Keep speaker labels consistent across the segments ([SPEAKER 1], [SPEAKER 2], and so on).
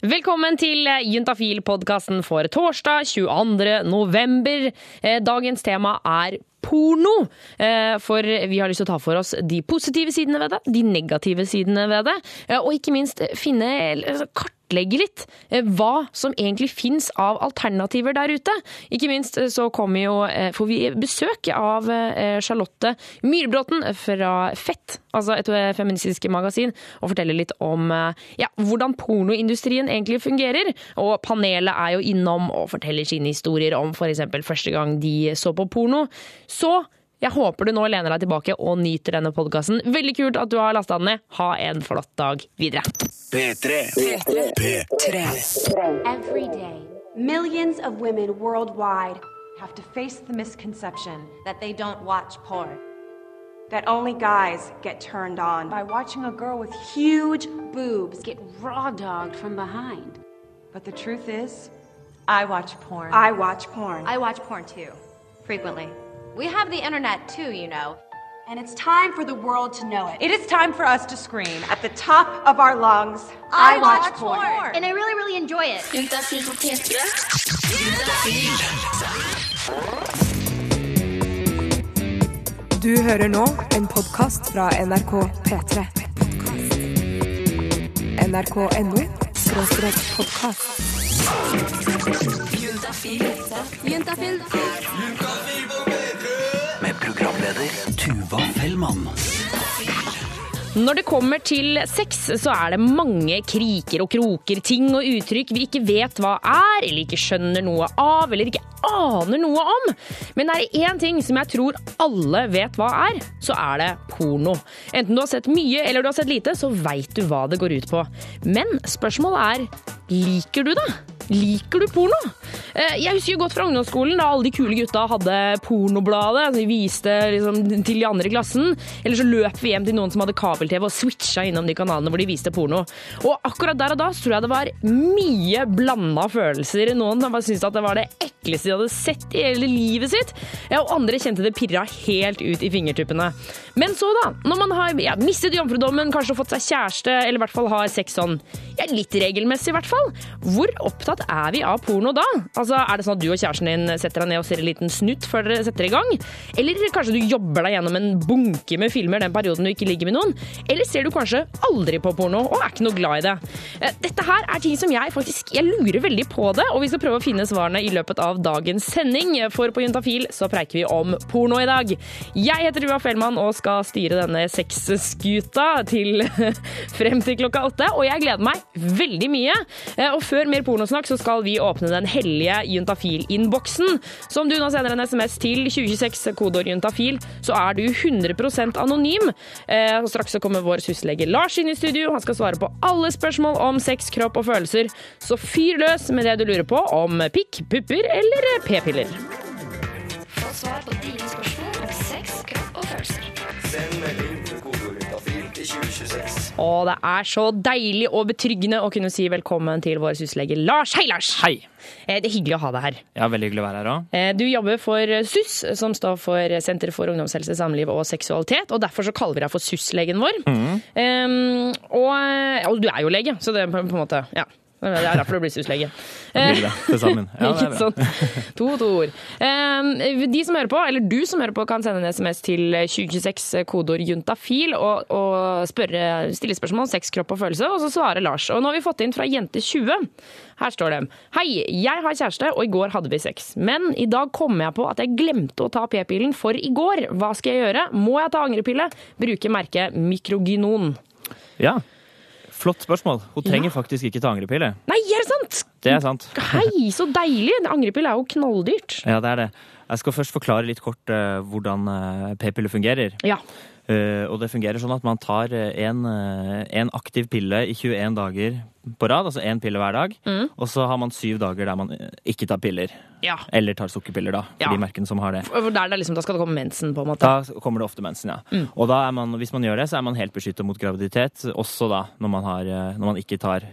[SPEAKER 1] Velkommen til Juntafil-podkasten for torsdag 22. november. Eh, Dagens tema er porno. Eh, For vi har lyst til å ta for oss de positive sidene ved det, de negative sidene ved det, eh, og ikke minst finne kart kartlegge litt eh, hva som egentlig fins av alternativer der ute. Ikke minst så kommer jo, får vi besøk av Charlotte Myrbråten fra Fett, altså et feministisk magasin, og forteller litt om ja, hvordan pornoindustrien egentlig fungerer. Og panelet er jo innom og forteller sine historier om f.eks. første gang de så på porno. Så jeg håper du nå lener deg tilbake og nyter denne podkasten. Veldig kult at du har lasta den ned. Ha en flott dag videre.
[SPEAKER 2] P3. P3. P3.
[SPEAKER 3] Every day, millions of women worldwide have to face the misconception
[SPEAKER 4] that they don't watch porn.
[SPEAKER 3] that only guys get turned on by watching a girl with huge boobs.
[SPEAKER 5] get raw dogged from behind.
[SPEAKER 3] But the truth is,
[SPEAKER 4] I watch porn.
[SPEAKER 3] I watch porn.
[SPEAKER 4] I watch porn too, frequently. We have the internet too, you know.
[SPEAKER 3] and it's time for the world to know it.
[SPEAKER 4] It is time for us to scream.
[SPEAKER 3] At the top of our lungs, I, watch, porn.
[SPEAKER 4] And I really, really enjoy it.
[SPEAKER 6] Du hører nå en podkast fra NRK P3. NRK.no skråstrek podkast.
[SPEAKER 2] Med programleder Tuva Fellmann.
[SPEAKER 1] Når det kommer til sex, så er det mange kriker og kroker, ting og uttrykk vi ikke vet hva er, eller ikke skjønner noe av, eller ikke aner noe om. Men er det én ting som jeg tror alle vet hva er, så er det porno. Enten du har sett mye eller du har sett lite, så veit du hva det går ut på. Men spørsmålet er liker du det? Liker du porno? Eh, Jeg husker godt fra ungdomsskolen da alle de kule gutta hadde pornobladet. De viste liksom til de andre i klassen. Eller så løp vi hjem til noen som hadde kabel-TV og switcha innom de kanalene hvor de viste porno. Og akkurat der og da så tror jeg det var mye blanda følelser. Noen bare syntes at det var det ekleste de hadde sett i hele livet sitt. Og andre kjente det pirra helt ut i fingertuppene. Men så, da. Når man har ja, mistet jomfrudommen, kanskje fått seg kjæreste, eller i hvert fall har sex sånn ja, litt regelmessig, i hvert fall. Hvor opptatt er vi av porno da? Altså, Er det sånn at du og kjæresten din setter deg ned og ser en liten snutt før dere setter i gang? Eller kanskje du jobber deg gjennom en bunke med filmer den perioden du ikke ligger med noen? Eller ser du kanskje aldri på porno og er ikke noe glad i det? Eh, Dette her er ting som jeg faktisk jeg lurer veldig på det, og vi skal prøve å finne svarene i løpet av dagens sending. For på Juntafil så preiker vi om porno i dag. Jeg heter Ua Fellmann og skal styre denne sexskuta til frem til klokka åtte, og jeg gleder meg veldig mye. Eh, Og før mer pornosnakk så skal vi åpne den hellige Juntafil-innboksen. Så om du nå sender en SMS til 2026 kodeord juntafil, så er du 100% anonym. Eh, straks så kommer vår syslege Lars inn i studio. Han skal svare på alle spørsmål om sex, kropp og følelser. Så fyr løs med det du lurer på om pikk, pupper eller p-piller.
[SPEAKER 7] Få svar på dine spørsmål Og
[SPEAKER 1] det er så deilig og betryggende å kunne si velkommen til vår syslege Lars. Hei, Lars!
[SPEAKER 8] Hei.
[SPEAKER 1] Eh, Det er hyggelig å ha deg her.
[SPEAKER 8] Ja, veldig hyggelig å være her òg.
[SPEAKER 1] Eh, Du jobber for SUS, som står for Senter for ungdomshelse, samliv og seksualitet. Og derfor så kaller vi deg for SUS-legen vår. Um, og, og du er jo lege, så det er på på en måte Ja. Det er derfor du blir
[SPEAKER 8] syslege. Det til sammen. Ja, det er bra.
[SPEAKER 1] To to ord. De som hører på, eller du som hører på, kan sende en SMS til 2026 kodeord juntafil og, og spørre, stille spørsmål om sex, kropp og følelse, og så svarer Lars. Og nå har vi fått inn fra Jente20. Her står det Hei, jeg har kjæreste, og i går hadde vi sex. Men i dag kom jeg på at jeg glemte å ta p-pillen for i går. Hva skal jeg gjøre? Må jeg ta angrepille? Bruke merket Mikrogynon.
[SPEAKER 8] Ja. Flott spørsmål. Hun trenger faktisk ikke ta angrepille.
[SPEAKER 1] Nei, er det sant?
[SPEAKER 8] Det er sant.
[SPEAKER 1] Hei, så deilig! Angrepille er jo knalldyrt.
[SPEAKER 8] Ja, det er det. Jeg skal først forklare litt kort uh, hvordan uh, p-piller fungerer.
[SPEAKER 1] Ja.
[SPEAKER 8] Eh, og det fungerer sånn at man tar eh, en, eh, en aktiv pille i 21 dager på rad, altså én pille hver dag.
[SPEAKER 1] Mm.
[SPEAKER 8] Og så har man syv dager der man ikke tar piller.
[SPEAKER 1] Ja.
[SPEAKER 8] Eller tar sukkerpiller, da, for
[SPEAKER 1] Ja.
[SPEAKER 8] de merkene som har det.
[SPEAKER 1] Der det liksom, da skal det komme mensen, på en måte.
[SPEAKER 8] Da kommer det ofte mensen, ja.
[SPEAKER 1] Mm.
[SPEAKER 8] Og da er man, hvis man gjør det, så er man helt beskyttet mot graviditet, også da når man, har, når man ikke tar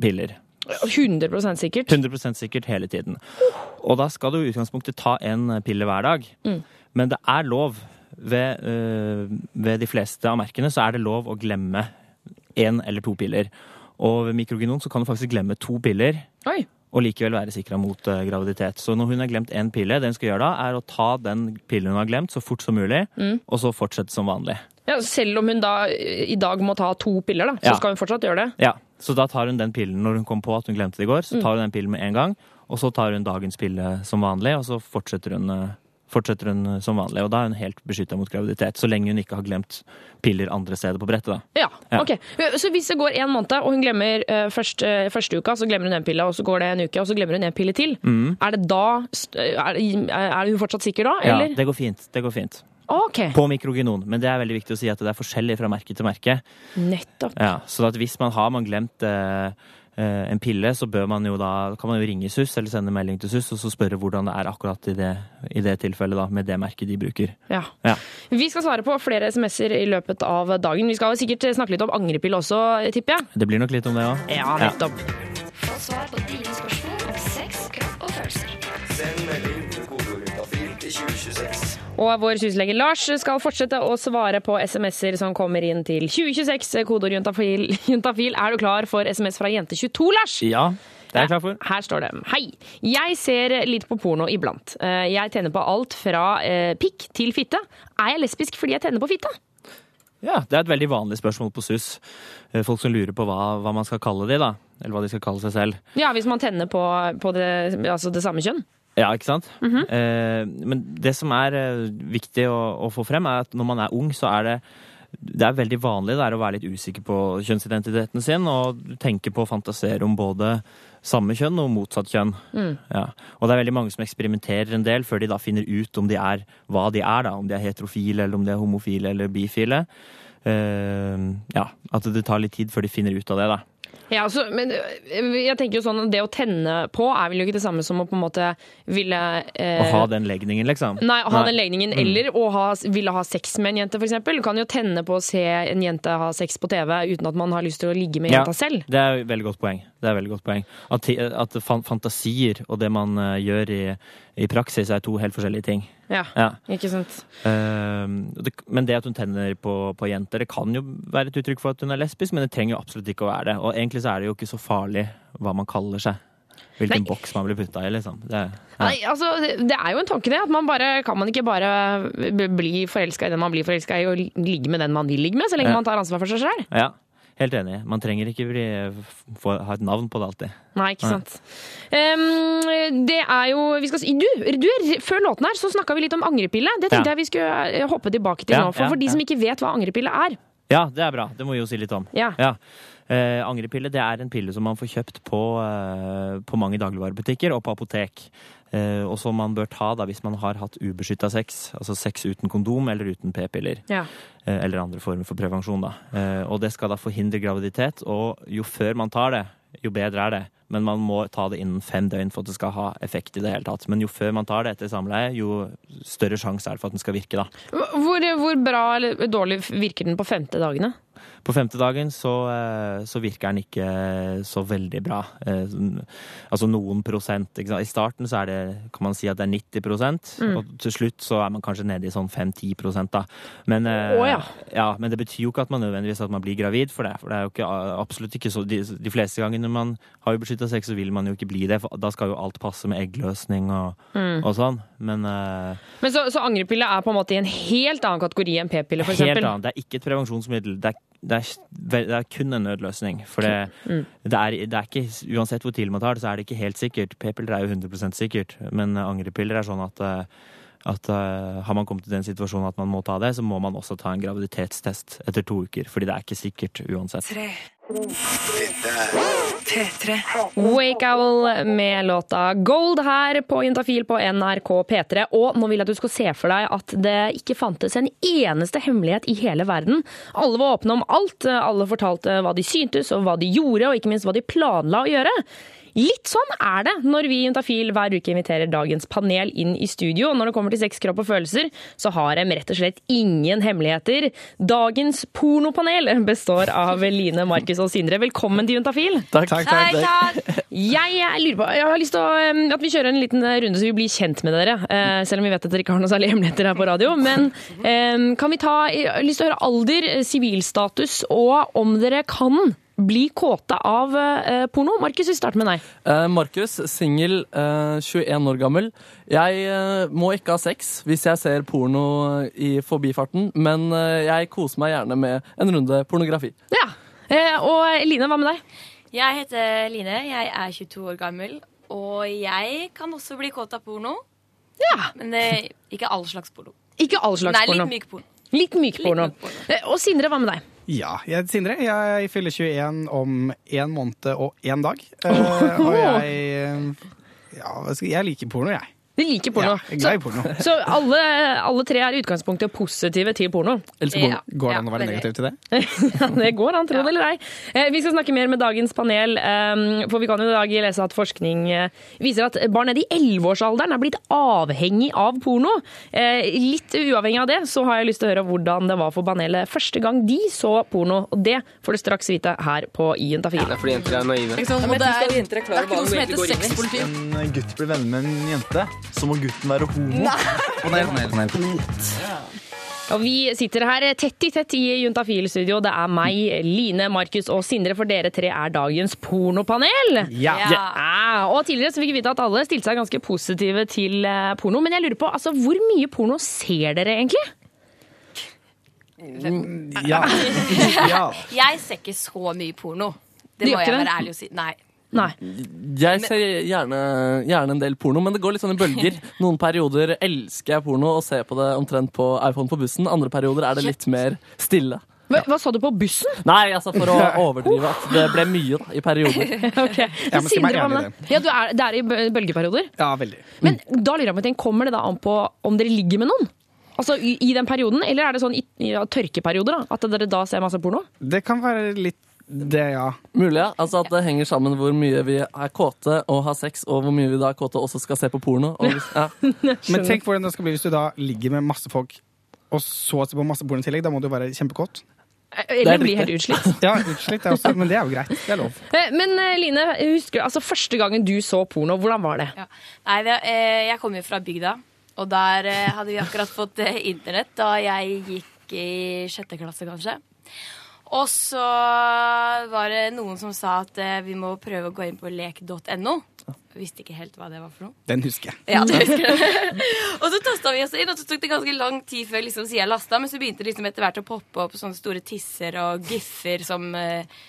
[SPEAKER 8] piller.
[SPEAKER 1] 100% sikkert.
[SPEAKER 8] 100% sikkert hele tiden. Og da skal du i utgangspunktet ta en pille hver dag.
[SPEAKER 1] Mm.
[SPEAKER 8] Men det er lov ved, øh, ved de fleste av merkene så er det lov å glemme én eller to piller. Og ved mikrogenon så kan du faktisk glemme to piller.
[SPEAKER 1] Oi.
[SPEAKER 8] Og likevel være sikra mot eh, graviditet. Så når hun har glemt én pille, det hun skal gjøre da, er å ta den pillen hun har glemt, så fort som mulig,
[SPEAKER 1] Mm.
[SPEAKER 8] og så fortsette som vanlig.
[SPEAKER 1] Ja, selv om hun da eh, i dag må ta to piller, da, så
[SPEAKER 8] Ja.
[SPEAKER 1] skal hun fortsatt gjøre det?
[SPEAKER 8] Ja, Så da tar hun den pillen når hun kom på at hun glemte det i går, så tar hun den pillen med en gang, og så tar hun dagens pille som vanlig, og så fortsetter hun, eh, fortsetter hun eh, som vanlig. Og da er hun helt beskytta mot graviditet, så lenge hun ikke har glemt piller andre steder på brettet.
[SPEAKER 1] Ja,
[SPEAKER 8] Ja.
[SPEAKER 1] ok. Så hvis det går en måned, og hun glemmer uh, først, eh, første uka, så glemmer hun en pille, og så går det en uke, og så glemmer hun en pille til, er det da er, det- er hun fortsatt sikker da,
[SPEAKER 8] eller? Ja, det går fint. Det går fint.
[SPEAKER 1] Ok,
[SPEAKER 8] På mikrogenon, men det er veldig viktig å si at det er forskjellig fra merke til merke.
[SPEAKER 1] nettopp.
[SPEAKER 8] Ja, så at hvis man har man glemt eh, eh, en pille, så bør man jo da, kan man jo ringe SUS eller sende melding til SUS og så spørre hvordan det er akkurat i det, i det tilfellet da, med det merket de bruker.
[SPEAKER 1] Ja.
[SPEAKER 8] Ja.
[SPEAKER 1] Vi skal svare på flere SMS-er i løpet av dagen. Vi skal sikkert snakke litt om angrepille også, tipper jeg.
[SPEAKER 8] Det blir nok litt om det òg.
[SPEAKER 1] Ja, nettopp.
[SPEAKER 7] Få svar på dine spørsmål om sex, kropp og følelser.
[SPEAKER 2] Send melding til kodeordet til 2026.
[SPEAKER 1] Og vår syslege Lars skal fortsette å svare på SMS-er som kommer inn til 2026. Kodeord juntafil. juntafil. Er du klar for SMS fra jente22, Lars?
[SPEAKER 8] Ja, det er jeg klar for.
[SPEAKER 1] Her står det Hei. Jeg ser litt på porno iblant. Eh, Jeg tenner på alt fra eh, pikk til fitte. Er jeg lesbisk fordi jeg tenner på fitte?
[SPEAKER 8] Ja, Det er et veldig vanlig spørsmål på SUS. Eh, Folk som lurer på hva, hva man skal kalle de, da. Eller hva de skal kalle seg selv.
[SPEAKER 1] Ja, hvis man tenner på, på det, altså det samme kjønn.
[SPEAKER 8] Ja, ikke sant? eh, men det som er eh, viktig å, å få frem, er at når man er ung, så er det det er veldig vanlig det er å være litt usikker på kjønnsidentiteten sin og tenke på å fantasere om både samme kjønn og motsatt kjønn. Ja. Og det er veldig mange som eksperimenterer en del før de da finner ut om de er hva de er, da. Om de er heterofile, eller om de er homofile eller bifile. Eh, ja, At det tar litt tid før de finner ut av det, da.
[SPEAKER 1] Ja, altså, men øh, jeg tenker jo sånn at Det å tenne på er vel jo ikke det samme som å på en måte ville eh,
[SPEAKER 8] Å ha den legningen, liksom.
[SPEAKER 1] Nei, å ha den legningen,
[SPEAKER 8] Mm.
[SPEAKER 1] eller å ha, ville ha sex med en jente, f.eks. Du kan jo tenne på å se en jente ha sex på TV uten at man har lyst til å ligge med
[SPEAKER 8] Ja.
[SPEAKER 1] jenta selv.
[SPEAKER 8] Det er et veldig godt poeng. Det er veldig godt poeng. At, at fantasier og det man eh, gjør i, i praksis, er to helt forskjellige ting.
[SPEAKER 1] Ja,
[SPEAKER 8] Ja.
[SPEAKER 1] ikke sant?
[SPEAKER 8] Ehm, men det at hun tenner på, på jenter, det kan jo være et uttrykk for at hun er lesbisk, men det trenger jo absolutt ikke å være det. Og egentlig så er det jo ikke så farlig hva man kaller seg. Hvilken
[SPEAKER 1] Nei.
[SPEAKER 8] boks man blir putta i, liksom. Det, ja.
[SPEAKER 1] Nei, altså, det er jo en tanke det. at man bare, Kan man ikke bare bli forelska i den man blir forelska i, og ligge med den man vil ligge med, så lenge
[SPEAKER 8] Ja.
[SPEAKER 1] man tar ansvar for seg sjøl?
[SPEAKER 8] ja. Helt enig. Man trenger ikke bli, få, ha et navn på det alltid.
[SPEAKER 1] Nei, ikke sant. Um, det er jo vi skal, si- du, du, Før låten her så snakka vi litt om angrepille. Det tenkte
[SPEAKER 8] Ja.
[SPEAKER 1] jeg vi skulle eh, hoppe tilbake til
[SPEAKER 8] Ja,
[SPEAKER 1] nå. For,
[SPEAKER 8] ja,
[SPEAKER 1] for de
[SPEAKER 8] ja.
[SPEAKER 1] som ikke vet hva angrepille er.
[SPEAKER 8] Ja, det er bra. Det må vi jo si litt om.
[SPEAKER 1] Ja.
[SPEAKER 8] Eh, angrepille det er en pille som man får kjøpt på, eh, på mange dagligvarebutikker og på apotek. Eh, og som man bør ta da hvis man har hatt ubeskytta sex, altså sex uten kondom eller uten p-piller.
[SPEAKER 1] Ja.
[SPEAKER 8] Eh, eller andre former for prevensjon. da. Eh, og det skal da forhindre graviditet, og jo før man tar det, jo bedre er det. Men man må ta det innen fem døgn for at det skal ha effekt i det hele tatt. Men jo før man tar det etter samleie, jo større sjanse er det for at den skal virke, da.
[SPEAKER 1] Hvor, hvor bra eller dårlig virker den på femte dagene?
[SPEAKER 8] På femte dagen så, eh, så virker den ikke så veldig bra. Eh, Altså noen prosent. I starten så er det, kan man si at det er 90 mm. og til slutt så er man kanskje nede i sånn 5-10 da. Men, oh,
[SPEAKER 1] ja. ja.
[SPEAKER 8] men det betyr jo ikke at man nødvendigvis at man blir gravid for det. For det er jo ikke, absolutt ikke så De, de fleste gangene man har jo beskytta sex, så vil man jo ikke bli det. For da skal jo alt passe med eggløsning og, og sånn. Men uh,
[SPEAKER 1] Men så, så angrepille er på en måte i en helt annen kategori enn p-piller, f.eks.?
[SPEAKER 8] Helt annet. Det er ikke et prevensjonsmiddel. Det er, det er, det er kun en nødløsning. For det, det, er, det er ikke Uansett hvor tidlig man tar det, så er det ikke helt sikkert. P-piller er jo 100 sikkert, men angrepiller er sånn at eh, at uh, Har man kommet til den situasjonen at man må ta det, så må man også ta en graviditetstest etter to uker. Fordi det er ikke sikkert uansett.
[SPEAKER 2] Tre. er
[SPEAKER 6] P3.
[SPEAKER 1] Wake Owl med låta Gold her på Juntafil på NRK P3. Og nå vil jeg at du skal se for deg at det ikke fantes en eneste hemmelighet i hele verden. Alle var åpne om alt. Alle fortalte hva de syntes og hva de gjorde, og ikke minst hva de planla å gjøre. Litt sånn er det når vi i Juntafil hver uke inviterer dagens panel inn i studio. Når det kommer til sex, kropp og følelser, så har de rett og slett ingen hemmeligheter. Dagens pornopanel består av Line, Markus og Sindre. Velkommen til Juntafil.
[SPEAKER 8] Takk.
[SPEAKER 1] Jeg, jeg lurer på, jeg har lyst til å, um, at vi kjører en liten runde så vi blir kjent med dere. eh, selv om vi vet at dere ikke har noe særlig hemmeligheter her på radio. Men eh, kan vi ta jeg har lyst til å høre alder, sivilstatus og om dere kan bli kåte av eh, porno? Markus, vi starter med deg.
[SPEAKER 9] Eh, Markus, singel, eh, 21 år gammel. Jeg eh, må ikke ha sex hvis jeg ser porno i forbifarten, men eh, jeg koser meg gjerne med en runde pornografi.
[SPEAKER 1] Ja. Eh, og Line, hva med deg?
[SPEAKER 10] Jeg heter Line, jeg er 22 år gammel, og jeg kan også bli kåt av porno.
[SPEAKER 1] Ja.
[SPEAKER 10] Men eh, ikke all slags porno.
[SPEAKER 1] Ikke all slags
[SPEAKER 10] Nei,
[SPEAKER 1] porno.
[SPEAKER 10] litt myk porno.
[SPEAKER 1] Litt myk porno. Eh, Og Sindre, hva med deg?
[SPEAKER 11] Ja, jeg Sindre. Jeg fyller 21 om én måned og én dag. Uh, og jeg Ja, jeg liker porno, jeg.
[SPEAKER 1] Du liker porno.
[SPEAKER 11] Ja, jeg er glad i porno.
[SPEAKER 1] Så alle, alle tre er i utgangspunktet positive til porno.
[SPEAKER 11] Elsker ja, Går det an å være negativ til det?
[SPEAKER 1] Ja, det går an, tro det eller ei. Eh, Vi skal snakke mer med dagens panel, eh, for vi kan jo i dag lese at forskning eh, viser at barn nede i 11-årsalderen er blitt avhengig av porno. Eh, Litt uavhengig av det, så har jeg lyst til å høre hvordan det var for panelet første gang de så porno. Og det får du straks vite her på I Ja,
[SPEAKER 12] Det er fordi jenter er naive.
[SPEAKER 13] Det er, det er ikke noe som heter sexpoliti.
[SPEAKER 14] en gutt blir venner med en jente, så må gutten være homo.
[SPEAKER 1] Og vi sitter her tett i tett i Juntafil-studio. Det er meg, Line, Markus og Sindre, for dere tre er dagens pornopanel.
[SPEAKER 11] Ja.
[SPEAKER 1] Ja, og tidligere så fikk vi vite at alle stilte seg ganske positive til eh, porno. Men jeg lurer på, altså, hvor mye porno ser dere egentlig?
[SPEAKER 11] Ja. ja.
[SPEAKER 10] Jeg ser ikke så mye porno. Det må jeg være ærlig og si. Nei.
[SPEAKER 1] Nei.
[SPEAKER 9] Jeg ser gjerne, gjerne en del porno, men det går litt sånn i bølger. Noen perioder elsker jeg porno og ser på det omtrent på iPhone på bussen. Andre perioder er det litt mer stille.
[SPEAKER 1] Hva, hva sa du på bussen?
[SPEAKER 9] Nei, altså for å overdrive at det ble mye da, i perioder.
[SPEAKER 1] okay.
[SPEAKER 11] Ja, i
[SPEAKER 1] med? Ja, du er, det er i bølgeperioder.
[SPEAKER 11] ja, veldig.
[SPEAKER 1] Men da lurer jeg på kommer det da an på om dere ligger med noen? Altså i, i den perioden, eller er det sånn i, i ja, tørkeperioder? da? At dere da ser masse porno?
[SPEAKER 11] Det kan være litt det, ja.
[SPEAKER 9] Mulig, ja. Altså at det henger sammen hvor mye vi er kåte og har sex, og hvor mye vi da er kåte og også skal se på porno. Og hvis, ja.
[SPEAKER 11] Men tenk hvordan det skal bli hvis du da ligger med masse folk, og så ser på masse porno i tillegg. Da må du være kjempekåt.
[SPEAKER 1] Eller bli helt utslitt?
[SPEAKER 11] Ja, utslitt er også, men det er jo greit. Det er lov.
[SPEAKER 1] Eh, Men eh, Line, husker du, altså første gangen du så porno, hvordan var det?
[SPEAKER 10] Nei, det, eh, jeg kommer jo fra bygda, og der eh, hadde vi akkurat fått eh, internett da jeg gikk i sjette klasse, kanskje. Og så var det noen som sa at eh, vi må prøve å gå inn på lek.no. Visste ikke helt hva det var for noe.
[SPEAKER 11] Den husker jeg.
[SPEAKER 10] Ja, det husker jeg. og så tasta vi oss inn, og så tok det ganske lang tid før liksom, sida lasta, men så begynte det liksom etter hvert å poppe opp sånne store tisser og giffer som, eh,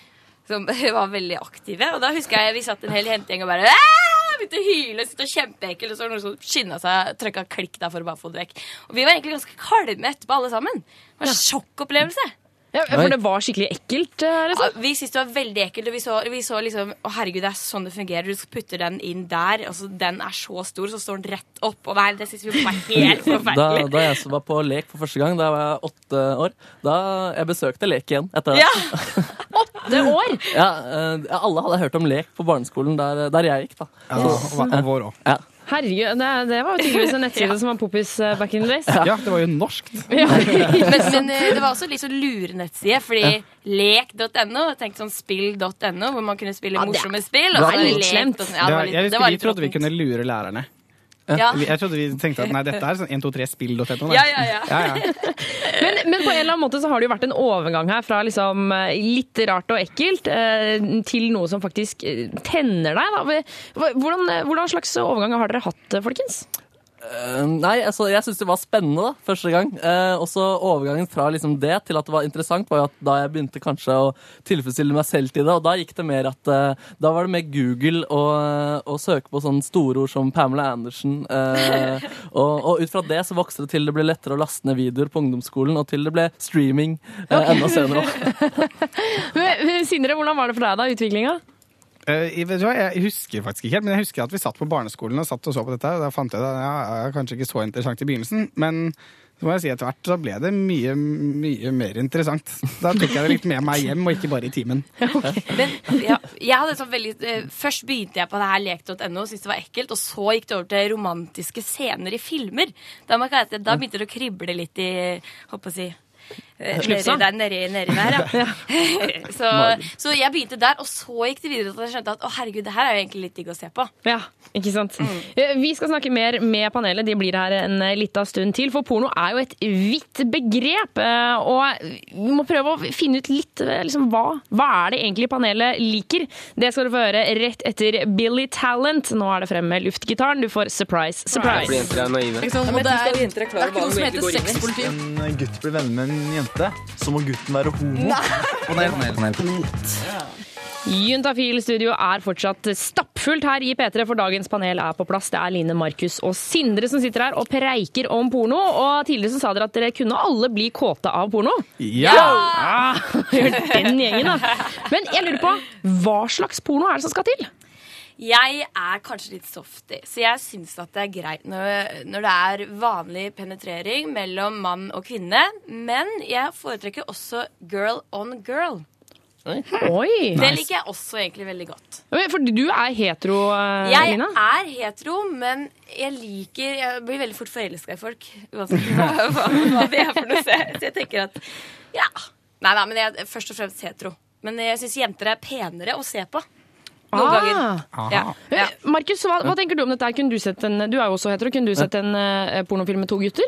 [SPEAKER 10] som var veldig aktive. Og da husker jeg vi satt en hel jentegjeng og bare Aah! begynte å hyle, og sitte var kjempeekkelt, og så var det noen som skinna seg, trykka klikk der for å bare få det vekk. Og vi var egentlig ganske kalme etterpå, alle sammen. Det var en sjokkopplevelse.
[SPEAKER 1] Ja, for det var skikkelig ekkelt? Liksom.
[SPEAKER 10] Ja, vi syntes det var veldig ekkelt. Og vi så, vi så liksom Å, herregud, det er sånn det fungerer. Du putter den inn der. Altså, den er så stor, så står den rett opp. Og nei, det syns vi var helt forferdelig.
[SPEAKER 9] da jeg som var på lek for første gang, da var jeg åtte år, da jeg besøkte lek igjen etter det.
[SPEAKER 10] Ja.
[SPEAKER 1] Åtte år!
[SPEAKER 9] Ja, eh, alle hadde hørt om lek på barneskolen der, der jeg gikk, da.
[SPEAKER 11] Ja, så, og vår også.
[SPEAKER 9] Ja.
[SPEAKER 1] Herregud, det, det var jo tydeligvis en nettside som var poppis eh, back in the days.
[SPEAKER 11] Ja, det var jo norskt.
[SPEAKER 10] men, men eh, det var også litt sånn lurenettside, fordi lek.no, tenk sånn spill.no, hvor man kunne spille
[SPEAKER 1] Ja,
[SPEAKER 10] morsomme spill.
[SPEAKER 1] det
[SPEAKER 10] og
[SPEAKER 1] er
[SPEAKER 10] så
[SPEAKER 1] litt slemt.
[SPEAKER 10] Ja, det var litt,
[SPEAKER 11] jeg
[SPEAKER 10] det
[SPEAKER 11] vi trodde vi kunne lure lærerne.
[SPEAKER 10] Ja.
[SPEAKER 11] Jeg trodde vi tenkte at nei, dette er sånn 123spill.no.
[SPEAKER 10] Ja, ja, ja.
[SPEAKER 11] ja, ja.
[SPEAKER 1] Men, men på en eller annen måte så har det jo vært en overgang her fra liksom eh, litt rart og ekkelt eh, til noe som faktisk eh, tenner deg. Da. Hvordan, hvordan slags overgang har dere hatt, folkens?
[SPEAKER 9] Eh, nei, altså, jeg syns det var spennende da, første gang. Uh, og så overgangen fra liksom det til at det var interessant, var jo at da jeg begynte kanskje å tilfredsstille meg selv til det, og da gikk det mer at uh, Da var det mer Google og, og søke på sånne store ord som Pamela Andersen. Uh, og, og ut fra det så vokste det til det ble lettere å laste ned videoer på ungdomsskolen, og til det ble streaming okay. enda senere. også.
[SPEAKER 1] Men, Sindre, hvordan var det for deg da, utviklinga?
[SPEAKER 11] Eh, jeg, jeg husker faktisk ikke helt, men jeg husker at vi satt på barneskolen og satt og så på dette. og Da fant jeg det ja, ja, kanskje ikke så interessant i begynnelsen, men så må jeg si etter hvert så ble det mye, mye mer interessant. Da tok jeg det litt med meg hjem, og ikke bare i timen.
[SPEAKER 10] Men ja, jeg hadde sånn veldig eh, Først begynte jeg på det her lek.no syntes det var ekkelt, og så gikk det over til romantiske scener i filmer. Da, jeg at da begynte det å krible litt i Håper å si Eh, Nedi der, nedi, nedi der, ja. så, så jeg begynte der, og så gikk det videre til at jeg skjønte at å herregud, det her er jo egentlig litt digg å se på.
[SPEAKER 1] Ja, ikke sant? Mm. Vi skal snakke mer med panelet. De blir her en lita liten stund til. For porno er jo et vidt begrep. eh, Og vi må prøve å finne ut litt eh, liksom, hva, hva er det egentlig panelet liker. Det skal du få høre rett etter Billy Talent. Nå er det frem med luftgitaren. Du får surprise, surprise.
[SPEAKER 13] det er, det er ikke noe som heter sexpoliti.
[SPEAKER 14] En gutt blir venner med en jente, så må gutten være homo. Panel, panel, panel.
[SPEAKER 1] Juntafil studio er fortsatt stappfullt her i P3, for dagens panel er på plass. Det er Line, Markus og Sindre som sitter her og preiker om porno. Og tidligere så sa dere at dere kunne alle bli kåte av porno.
[SPEAKER 11] Ja!
[SPEAKER 1] ja! den gjengen, da. Men jeg lurer på, hva slags porno er det som skal til?
[SPEAKER 10] Jeg er kanskje litt softy, så jeg syns at det er greit når, når det er vanlig penetrering mellom mann og kvinne. Men jeg foretrekker også girl on girl.
[SPEAKER 1] Oi!
[SPEAKER 10] Det liker jeg også egentlig veldig godt.
[SPEAKER 1] For du er hetero, eh,
[SPEAKER 10] Jeg
[SPEAKER 1] Lina?
[SPEAKER 10] er hetero, men jeg liker Jeg blir veldig fort forelska i folk. Uansett hva, hva, hva det er for noe. Så jeg, så jeg tenker at ja. Nei da, men jeg er først og fremst hetero. Men jeg syns jenter er penere å se på. Noen
[SPEAKER 1] Ah.
[SPEAKER 10] ganger. Ja.
[SPEAKER 1] Eh, Markus, hva, hva tenker du om dette? Kunne du, sett en, du er jo også hetero. Kunne du sett en uh, pornofilm med to gutter?